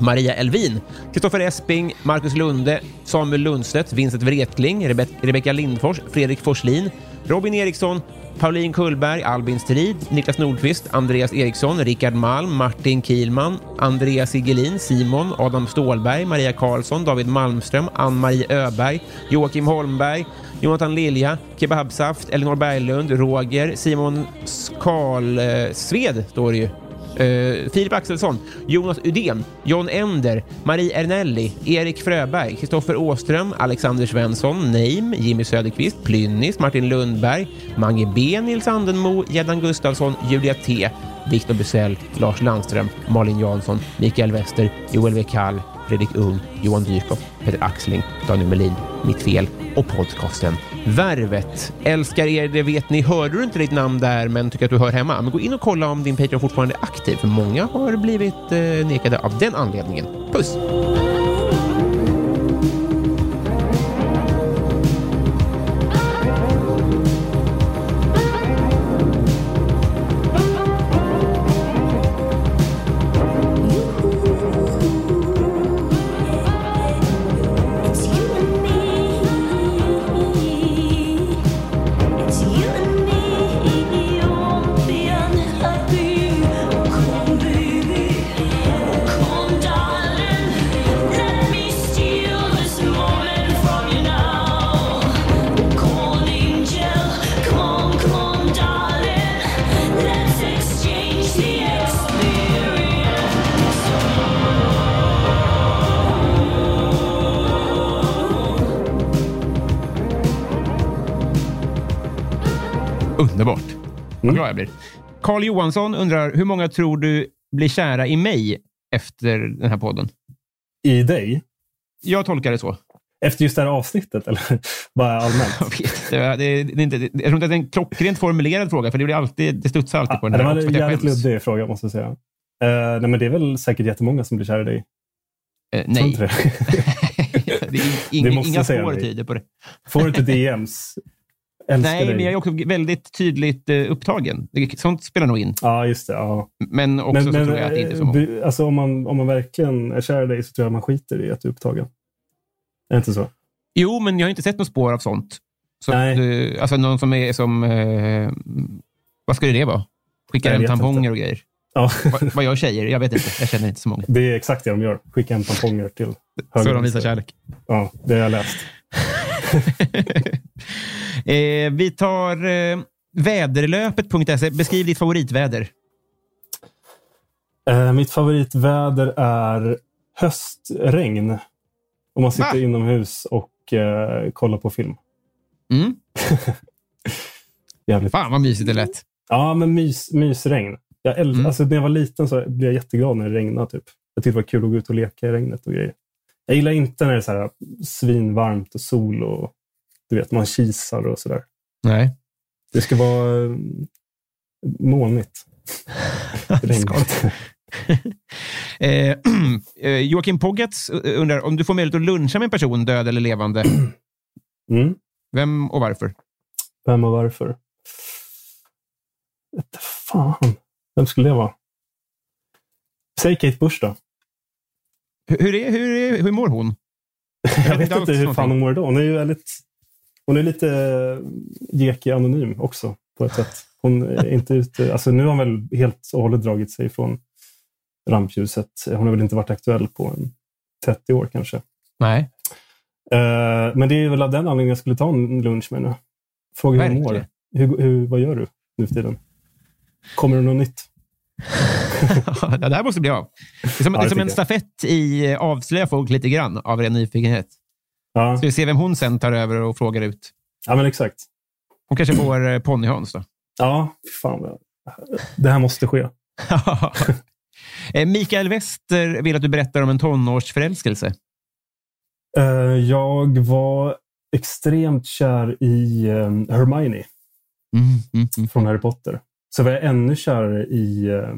Maria Elvin, Kristoffer Esping, Marcus Lunde, Samuel Lundstedt, Vincent Wretling, Rebe Rebecka Lindfors, Fredrik Forslin, Robin Eriksson, Pauline Kullberg, Albin Strid, Niklas Nordqvist, Andreas Eriksson, Rickard Malm, Martin Kielman, Andreas Igelin, Simon, Adam Stålberg, Maria Karlsson, David Malmström, Ann-Marie Öberg, Joakim Holmberg, Jonathan Lilja, Kebabsaft, Elinor Berglund, Roger, Simon Skalsved eh, står det ju. Uh, Filip Axelsson, Jonas Udén, John Ender, Marie Ernelli, Erik Fröberg, Kristoffer Åström, Alexander Svensson, Neim, Jimmy Söderqvist, Plynnis, Martin Lundberg, Mange B, Nils Andenmo, Gäddan Gustafsson, Julia T, Viktor Busell, Lars Landström, Malin Jansson, Mikael Wester, Joel W. Kall, Fredrik Ung, Johan Dyrkop, Peter Axling, Daniel Melin, Mitt Fel och podcasten Värvet. Älskar er, det vet ni. Hörde du inte ditt namn där men tycker att du hör hemma? Men gå in och kolla om din Patreon fortfarande är aktiv, för många har blivit eh, nekade av den anledningen. Puss! Vad glad jag blir. Carl Johansson undrar, hur många tror du blir kära i mig efter den här podden? I dig? Jag tolkar det så. Efter just det här avsnittet eller bara allmänt? Jag vet det, är, det, är, det inte, jag tror inte att det är en klockrent formulerad fråga, för det, blir alltid, det studsar alltid på den det här. var också, en jävligt luddig fråga måste jag säga. Eh, nej, men det är väl säkert jättemånga som blir kära i dig. Tror nej, det? det är inga, Det måste inga spår tyder på det. Får du inte DMs? Älskar Nej, dig. men jag är också väldigt tydligt eh, upptagen. Sånt spelar nog in. Ja, just det. Ja. Men också så tror jag att det inte är så eh, många. bu- alltså, om, man, om man verkligen är kär i dig så tror jag man skiter i att du är upptagen. Är det inte så? Jo, men jag har inte sett något spår av sånt. Så Nej. att, eh, alltså någon som är som... Eh, vad skulle det vara? Skickar hem tamponger inte. och grejer. Ja, Vad, vad gör tjejer? Jag vet inte. Jag känner inte så många. det är exakt det de gör. Skicka hem tamponger till Så de visar kärlek. Ja, det har jag läst. eh, vi tar eh, väderlöpet.se. Beskriv ditt favoritväder. Eh, mitt favoritväder är höstregn. Om man sitter Va? inomhus och eh, kollar på film. Mm. Jävligt. Fan vad mysigt det lät. Ja, men mys, mysregn. Jag äl- Mm. alltså, när jag var liten så blev jag jätteglad när det regnade. Typ. Jag tyckte det var kul att gå ut och leka i regnet och grejer. Jag gillar inte när det är så här svinvarmt och sol och du vet, man kisar och sådär. Nej. Det ska vara eh, molnigt. Regnigt. eh, eh, Joakim Poggats undrar om du får möjlighet att luncha med en person, död eller levande. Mm. Vem och varför? Vem och varför? Vete fan. Vem skulle det vara? Säg Kate Bush då. Hur, är, hur, är, hur mår hon? Jag vet inte hur fan hon mår idag. Hon är ju väldigt... Hon är lite Jeki anonym också på ett sätt. Hon är inte ute... Alltså nu har hon väl helt och hållet dragit sig från rampljuset. Hon har väl inte varit aktuell på en 30 år kanske. Nej. Eh, men det är väl av den anledningen jag skulle ta en lunch med henne. Fråga hur hon mår. Hur, hur, vad gör du nu för tiden? Kommer det något nytt? ja, det här måste bli av. Det är som, Ja, det är det som en stafett i eh, avslöja folk lite grann av ren nyfikenhet. Ja, Ska vi se vem hon sen tar över och frågar ut. ja men exakt. Hon kanske får eh, ponnyhöns då. Ja, fan. Det här måste ske. Eh, Mikael Wester vill att du berättar om en tonårsförälskelse. Eh, Jag var extremt kär i eh, Hermione Mm, mm, mm. från Harry Potter. Så var jag ännu kärare i eh,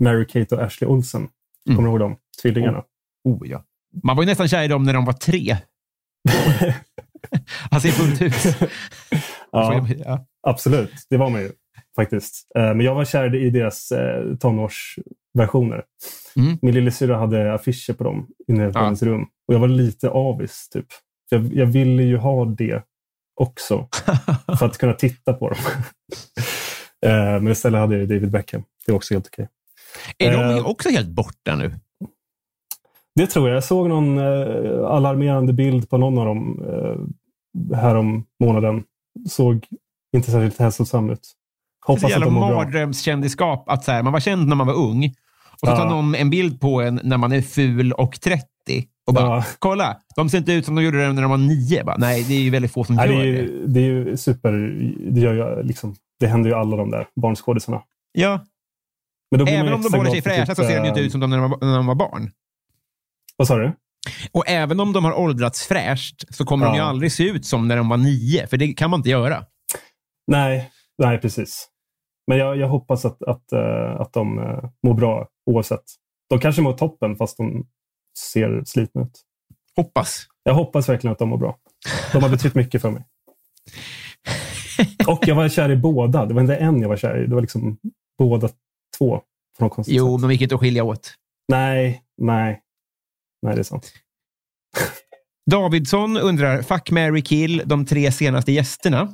Mary-Kate och Ashley Olsen. Mm. Kommer du ihåg dem? Tvillingarna. Oh, ja. Man var ju nästan kär i dem när de var tre. alltså i fullt hus. Ja, Ja. absolut. Det var man ju faktiskt. Eh, Men jag var kär i deras eh, tonårsversioner. Mm. Min lillasyrra hade affischer på dem inne på Ja. hennes rum. Och jag var lite avis. Typ. Jag, jag ville ju ha det också. för att kunna titta på dem. Eh, Men istället hade jag David Beckham. Det var också helt okej. Är de också helt borta nu? Det tror jag. Jag såg någon eh, alarmerande bild på någon av dem eh, här om månaden. Såg inte särskilt hälsosam ut. Det Hoppas är att de mår bra. mardrömskändisskap. Att så här, man var känd när man var ung och så Ja. tar någon en bild på en när man är ful och 30 och bara, Ja. kolla, de ser inte ut som de gjorde när de var nio. Bara, nej, det är ju väldigt få som Nej, det, gör är det. ju, det är ju super. Det, gör ju, liksom, det händer ju alla de där barnskådisarna. Ja, även om de håller sig fräscha så typ, ser de inte ut som de när de var, när de var barn. Vad sa du? Och även om de har åldrats fräscht så kommer de ju Ja. aldrig se ut som när de var nio, för det kan man inte göra. Nej, nej precis. Men jag, jag hoppas att, att, eh, att de eh, mår bra oavsett. De kanske mår toppen fast de ser slitna ut. Hoppas. Jag hoppas verkligen att de mår bra. De har betytt mycket för mig. Och jag var kär i båda. Det var inte en jag var kär i. Det var liksom båda två. Konstigt Jo, sätt. de gick inte att skilja åt. Nej, nej. Nej, det är sant. Davidsson undrar, fuck, Mary kill, de tre senaste gästerna.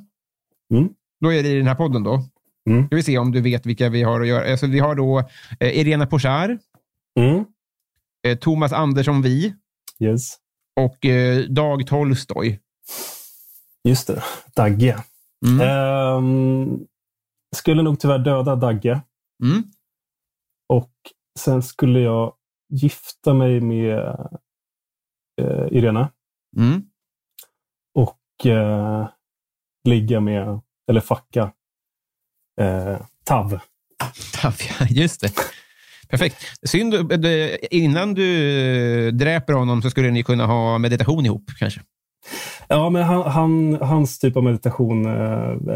Mm. Då är det i den här podden då. Mm. Ska vi se om du vet vilka vi har att göra. Alltså, vi har då eh, Irena Pochar, Mm. eh, Thomas Andersson Vi Yes. och eh, Dag Tolstoj. Just det. Dagge. Mm. Ehm, skulle nog tyvärr döda Dagge. Mm. Och sen skulle jag gifta mig med eh, Irena. Mm. Och eh, ligga med, eller fucka, eh, Tav. Ja, Just det. Perfekt. Synd, eh, det- innan du eh, dräper honom så skulle ni kunna ha meditation ihop kanske. Ja, men han, han, hans typ av meditation, eh,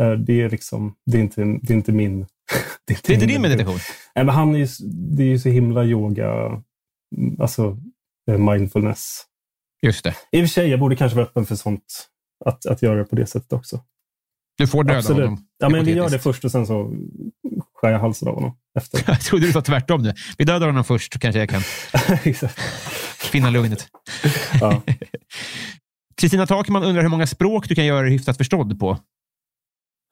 är, det, är liksom, det, är inte, det är inte min. Det är inte din meditation. Nej, men han är ju, det är ju så himla yoga, alltså eh, mindfulness. Just det. I och för sig, jag borde kanske vara öppen för sånt. Att, att göra det på det sättet också. Du får döda Absolut. honom. Ja, men vi gör det först och sen så skär jag halsen av honom efter. Jag trodde du sa tvärtom nu. Vi dödar honom först så kanske jag kan finna lugnet. ja. Kristina Takman undrar hur många språk du kan göra dig hyfsat förstådd på.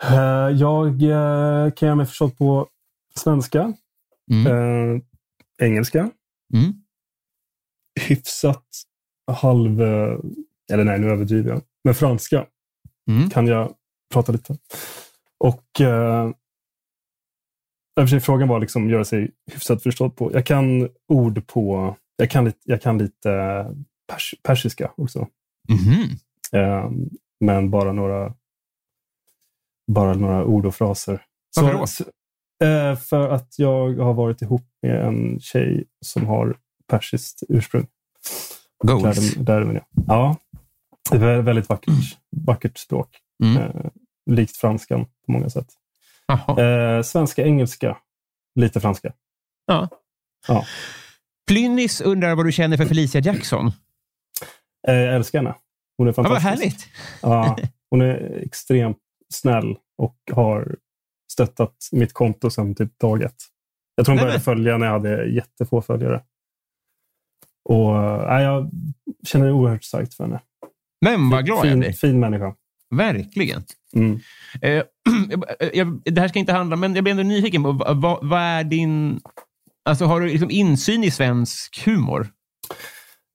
Eh, Jag eh, kan göra mig förstådd på svenska, Mm. engelska, Mm. Hyfsat halv... eh, Eller nej, nu överdriver jag. Men franska Mm. kan jag prata lite. Och eh, för sig, frågan var liksom göra sig hyfsat förstådd på. Jag kan ord på... Jag kan lite, jag kan lite pers, persiska också. Mhm. Eh, men bara några, bara några ord och fraser. Varför då? Så, eh, för att jag har varit ihop med en tjej som har persiskt ursprung. Goals. Där, där. Ja, det är ett väldigt vackert, vackert språk. Mm. Eh, likt franskan på många sätt. Eh, svenska, engelska, lite franska. Ja. Ja. Plynnis undrar vad du känner för Felicia Jackson. Eh, jag älskar henne. Hon är Ja, vad fantastisk. härligt. Ja, hon är extremt snäll och har stöttat mitt konto sedan typ dag ett. Jag tror hon började följa när jag hade jättefå följare. Och, äh, jag känner oerhört starkt för henne. Men vad glad jag fin, blir. fin människa. Verkligen. Mm. Eh, jag, det här ska inte handla, men jag blir ändå nyfiken på vad, vad, är din... Alltså har du liksom insyn i svensk humor?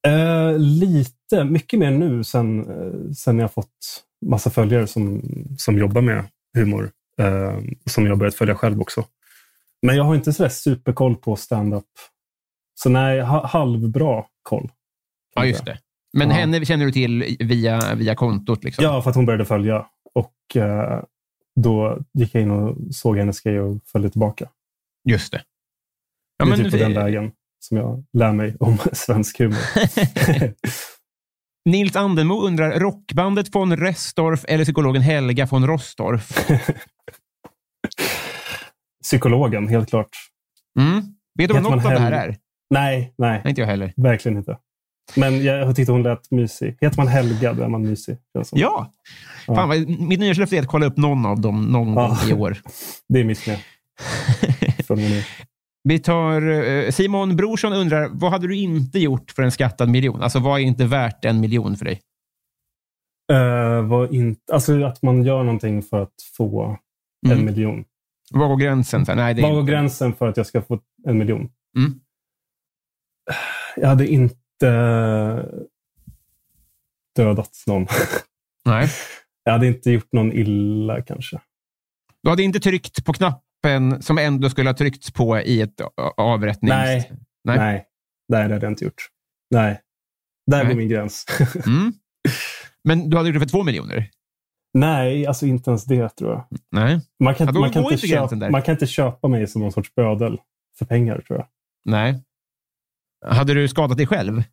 Eh, lite, mycket mer nu sen, eh, sen jag fått massa följare som, som jobbar med humor. Eh, som jag börjat följa själv också. Men jag har inte sådär superkoll på stand-up. Så nej, ha, halvbra koll. Ja, just det. Men Ja. henne känner du till via, via kontot? Liksom. Ja, för att hon började följa. Och eh, då gick jag in och såg hennes grej och följde tillbaka. Just det. Ja, det är men, typ på den vägen som jag lär mig om svensk humor. Nils Andenmo undrar, rockbandet von Restorff eller psykologen Helga von Rostorff? Psykologen, helt klart. Mm. Vet du vad något av det här är? Nej, nej, inte jag heller. verkligen inte. Men jag tyckte hon lät mysig. Heter man Helga, då är man mysig. som. Ja! Fan, mitt nyårslöfte är att kolla upp någon av dem någon Ja. gång i år. Det är mitt med. Vi tar, eh, Simon Brorsson undrar, vad hade du inte gjort för en skattad miljon? Alltså, vad är inte värt en miljon för dig? Eh, vad inte, alltså att man gör någonting för att få Mm. en miljon. Var går gränsen? Så nej, det är Vad går gränsen för att jag ska få en miljon? Mm. Jag hade inte dödat någon. Nej. Jag hade inte gjort någon illa kanske. Du hade inte tryckt på knappen som ändå skulle ha tryckts på i ett avrättnings... Nej. Nej. Nej, Nej det hade jag inte gjort. Nej, där Nej. går min gräns. Mm. Men du hade gjort det för två miljoner? Nej, alltså inte ens det tror jag. Nej. Man kan, Ja, man, kan inte köpa, man kan inte köpa mig som någon sorts bödel för pengar tror jag. Nej. Hade du skadat dig själv?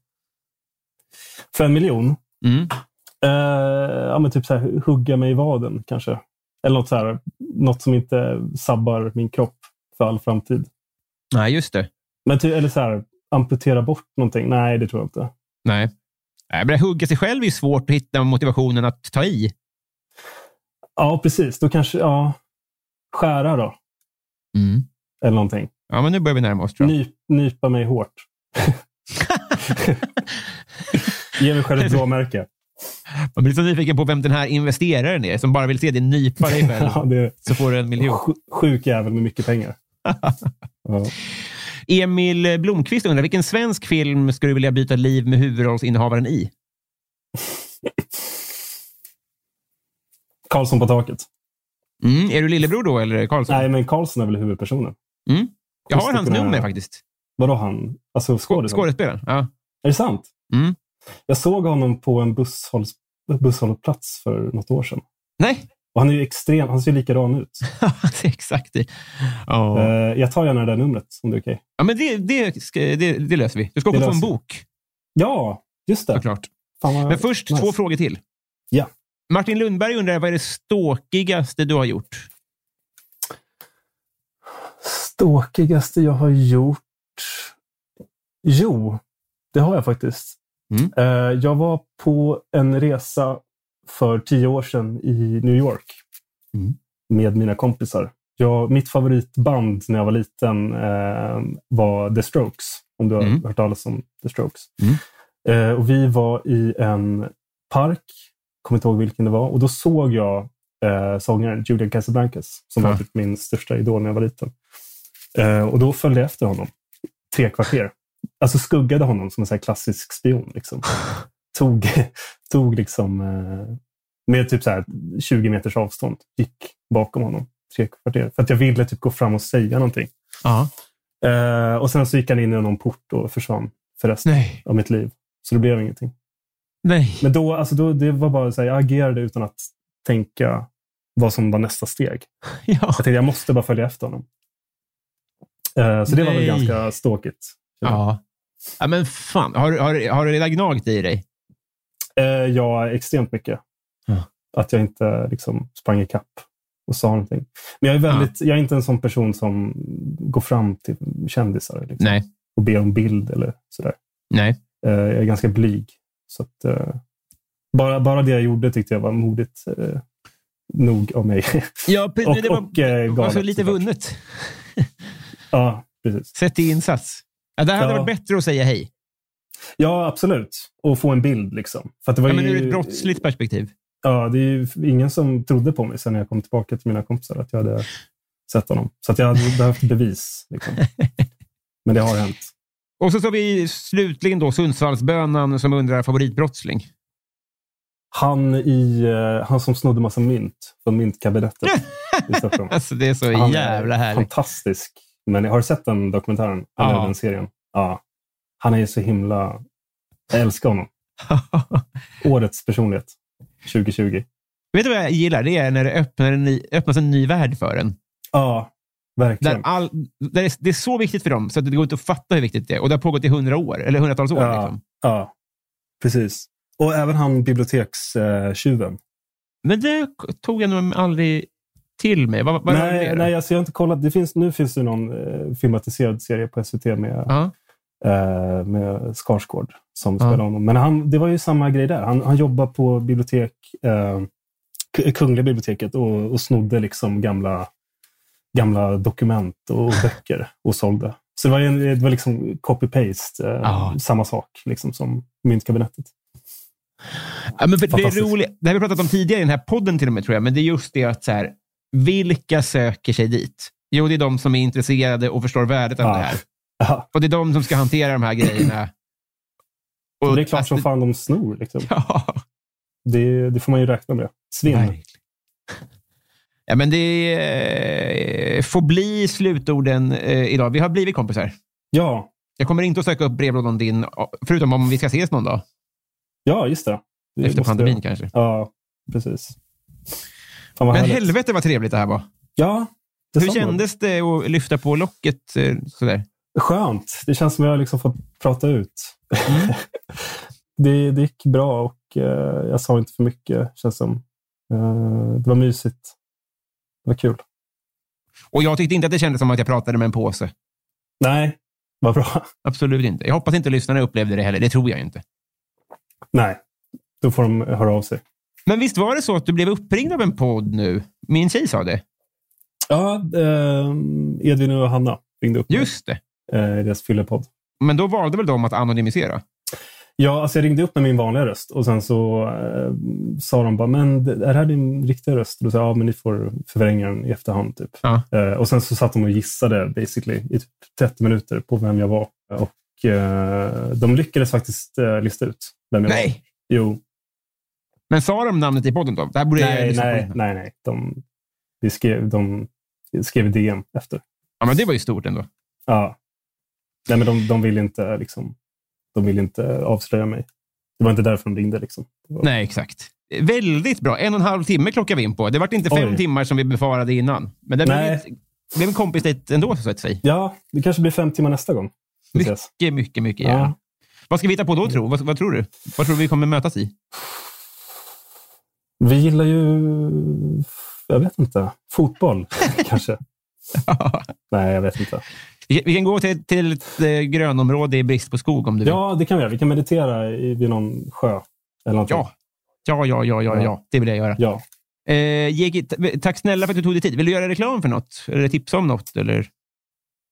För en miljon? Mm. Eh, ja, men typ så här, hugga mig i vaden kanske. Eller något, så här, något som inte sabbar min kropp för all framtid. Nej, just det. Men ty, eller så här, amputera bort någonting? Nej, det tror jag inte. Nej. Nej, men att hugga sig själv är svårt att hitta motivationen att ta i. Ja, precis. Då kanske, ja, skära då. Mm. Eller någonting. Ja, men nu börjar vi närma oss tror jag. Nyp, nypa mig hårt. Ge mig själv ett blåmärke. Man blir så nyfiken på vem den här investeraren är som bara vill se dig nypa dig själv. Ja, det är så får du en miljon. sj- sjuk jävel med mycket pengar. Ja. Emil Blomqvist undrar, vilken svensk film skulle du vilja byta liv med huvudrollsinnehavaren i? Karlsson på taket. Mm. Är du lillebror då, eller Karlsson? Nej, men Karlsson är väl huvudpersonen. Mm. Jag har hans nummer faktiskt. Vadå han? Alltså skådespelaren? Skådespelaren. Ja. Är det sant? Mm. Jag såg honom på en busshålls, busshållplats för något år sedan. Nej, Och han är ju extrem, han ser ju likadan ut. exakt. Ja. Eh, jag tar gärna det där numret om det är okej. ja, men det, det, det, det löser vi. Du ska också få en bok, Ja, just det. såklart. Men först nice. två frågor till. Ja. Martin Lundberg undrar, vad är det ståkigaste du har gjort? Ståkigaste jag har gjort? Jo, det har jag faktiskt. Mm. Eh, jag var på en resa för tio år sedan i New York Mm. med mina kompisar. Jag, mitt favoritband när jag var liten eh, var The Strokes. Om du har Mm. hört talas om The Strokes. Mm. Eh, och vi var i en park, kommer inte ihåg vilken det var, och då såg jag eh, sångaren Julian Casablancas som Ja. var typ min största idol när jag var liten. Eh, och då följde jag efter honom tre kvarter. Alltså skuggade honom som en här klassisk spion. Liksom. tog, tog liksom eh, med typ så här 20 meters avstånd. Gick bakom honom tre kvarter. För att jag ville typ gå fram och säga någonting. Ja. Eh, och sen så gick han in i någon port och försvann för resten Nej. av mitt liv. Så det blev ingenting. Nej. Men då, alltså då, det var bara så här, jag agerade utan att tänka vad som var nästa steg. Ja. Jag tänkte jag måste bara följa efter honom. Eh, så det var väl Nej. ganska ståkigt. Ja. ja, men fan. Har, har, har du redan gnagt i dig? Eh, ja, extremt mycket. Ja. Att jag inte liksom sprang i kapp och sa någonting. Men jag är, väldigt, jag är inte en sån person som går fram till kändisar liksom, Nej. och ber om bild eller sådär. Nej. Eh, jag är ganska blyg. Så att, eh, bara, bara det jag gjorde tyckte jag var modigt eh, nog av mig. Ja, och det var, och eh, var så galet, lite såklart. vunnet. Ja, precis. Sätt i insats. Ja, det hade Ja. varit bättre att säga hej. Ja, absolut. Och få en bild. liksom. För att det var Ja, men ju, ur ett brottsligt perspektiv. Ja, det är ju ingen som trodde på mig sen när jag kom tillbaka till mina kompisar att jag hade sett honom. Så att jag hade behövt bevis. Liksom. Men det har hänt. Och så har vi slutligen då Sundsvallsbönan som undrar favoritbrottsling. Han, i, eh, han som snodde massa mynt från myntkabinettet i Stockholm. Alltså det är så Han jävla härligt. Fantastisk Men har du sett den dokumentären? Eller Ja. den serien? Ja. Han är ju så himla... Jag älskar honom. Årets personlighet 2020. Vet du vad jag gillar? Det är när det öppnar en ny, öppnas en ny värld för en. Ja, verkligen. all, är, det är så viktigt för dem, så att det går inte att fatta hur viktigt det är. Och det har pågått i hundra år, eller hundratals år. Ja. Liksom. Ja, precis. Och även han bibliotekstjuven. Men det tog jag nog aldrig till mig. Vad, vad var det Nej, nej alltså jag har inte kollat. Det finns, nu finns det någon eh, filmatiserad serie på SVT med, Ja. eh, med Skarsgård som Ja. spelar honom. Men han, det var ju samma grej där. Han, han jobbar på bibliotek, eh, Kungliga biblioteket och, och snodde liksom gamla, gamla dokument och böcker och sålde. Så det var, en, det var liksom copy-paste, eh, Ja. samma sak liksom som Myntkabinettet. Ja, men det är roligt. Det har vi pratat om tidigare i den här podden till och med, tror jag. Men det är just det att så här, vilka söker sig dit? Jo, det är de som är intresserade och förstår värdet av Ja. det här. Ja. Och det är de som ska hantera de här grejerna. Och det är klart att som fan de snor. Liksom. Ja, Det, det får man ju räkna med. Svinn. Ja, men det eh, får bli slutorden eh, idag. Vi har blivit kompisar. Ja, Jag kommer inte att söka upp brevlådan din, förutom om vi ska ses någon dag. ja, just det. det Efter pandemin jag- kanske. Ja, precis. Men härligt. helvete vad trevligt det här var. Ja, Hur detsamma. kändes det att lyfta på locket eh, sådär? Skönt. Det känns som jag har liksom fått prata ut. Mm. det, det gick bra och eh, jag sa inte för mycket. Känns som. Eh, det var mysigt. Det var kul. Och jag tyckte inte att det kändes som att jag pratade med en påse. Nej, vad bra. Absolut inte. Jag hoppas inte lyssnarna upplevde det heller. Det tror jag inte. Nej, då får de höra av sig. Men visst var det så att du blev uppringd av en podd nu? Min tjej sa det. Ja, eh, Edvin och Hanna ringde upp mig, Just det. eh, i deras fyllepodd. Men då valde väl de att anonymisera? Ja, alltså jag ringde upp med min vanliga röst och sen så eh, sa de bara, men är det här din riktiga röst? Och då sa jag, ja, men ni får förvränga den i efterhand. Typ. Ja. Eh, och sen så satt de och gissade basically i typ 30 minuter på vem jag var. Och eh, de lyckades faktiskt eh, lista ut vem jag var. Nej. Jo, Men sa de namnet i podden då? Det här borde jag nej, på nej, nej, nej. De, de, skrev, de skrev DM efter. Ja, men det var ju stort ändå. Ja. Nej, men de, de vill inte liksom, de vill inte avslöja mig. Det var inte därför de ringde. Liksom. Var- Nej, exakt. Väldigt bra. En och en halv timme klockade vi in på. Det var inte fem Oj. timmar som vi befarade innan. Men det blev, ett, blev en kompis dit ändå, så att säga. Ja, det kanske blir fem timmar nästa gång. Vi ses. Mycket, mycket, mycket Ja. gärna. Vad ska vi hitta på då, tro? Vad, vad tror du? Vad tror du vi kommer mötas i? Vi gillar ju, jag vet inte, fotboll kanske. Nej, jag vet inte. Vi vi kan gå till, till ett eh, grönområde i brist på skog om du vill. Ja, det kan vi göra. Vi kan meditera i, vid någon sjö. Eller någonting. Ja. Ja, ja, ja, ja, ja. Det vill jag göra. ja. Eh, Jegi, tack snälla för att du tog dig tid. Vill du göra reklam för något? Eller tipsa om något? Eller?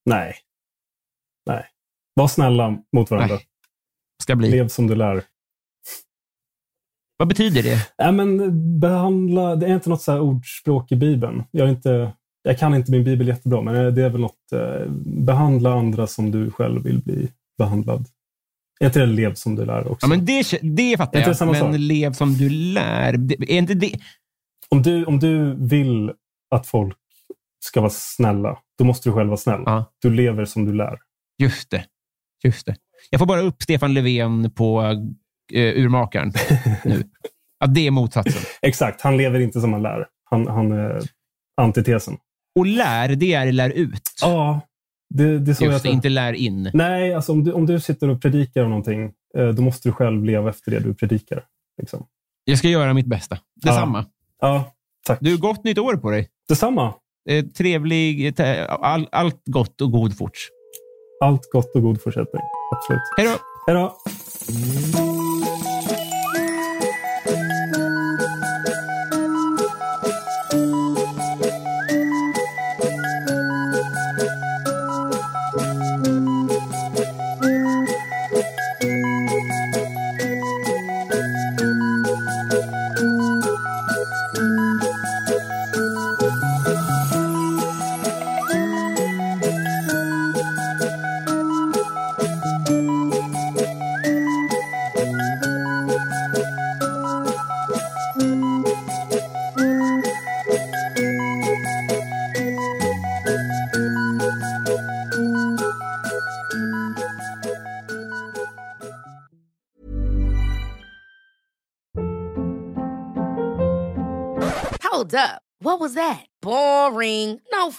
Nej. Nej. Var snälla mot varandra. Nej. Ska bli. Lev som du lär. Vad betyder det? Nej, men behandla, det är inte något så här ordspråk i Bibeln. Jag, är inte, jag kan inte min Bibel jättebra, men det är väl något. Eh, behandla andra som du själv vill bli behandlad. Är inte det lev som du lär också? Ja, men det, det fattar jag. samma Men sak? lev som du lär. Det, är inte det? om, du, om du vill att folk ska vara snälla, då måste du själv vara snäll. Ja. Du lever som du lär. Just det. Just det. Jag får bara upp Stefan Löfven på Urmakaren nu. Att det är motsatsen. Exakt, han lever inte som han lär. Han, han är antitesen. Och lär, det är lär ut. Ja, det, det är så jag Just det, tror. inte lär in. Nej, alltså om du, om du sitter och predikar om någonting, eh, då måste du själv leva efter det du predikar. Liksom. Jag ska göra mitt bästa. Detsamma. Ja, tack. Du, gott nytt år på dig. Detsamma. Eh, trevlig, eh, all, allt gott och god fort. Allt gott och god fortsättning. Absolut. Hej då! Hej då!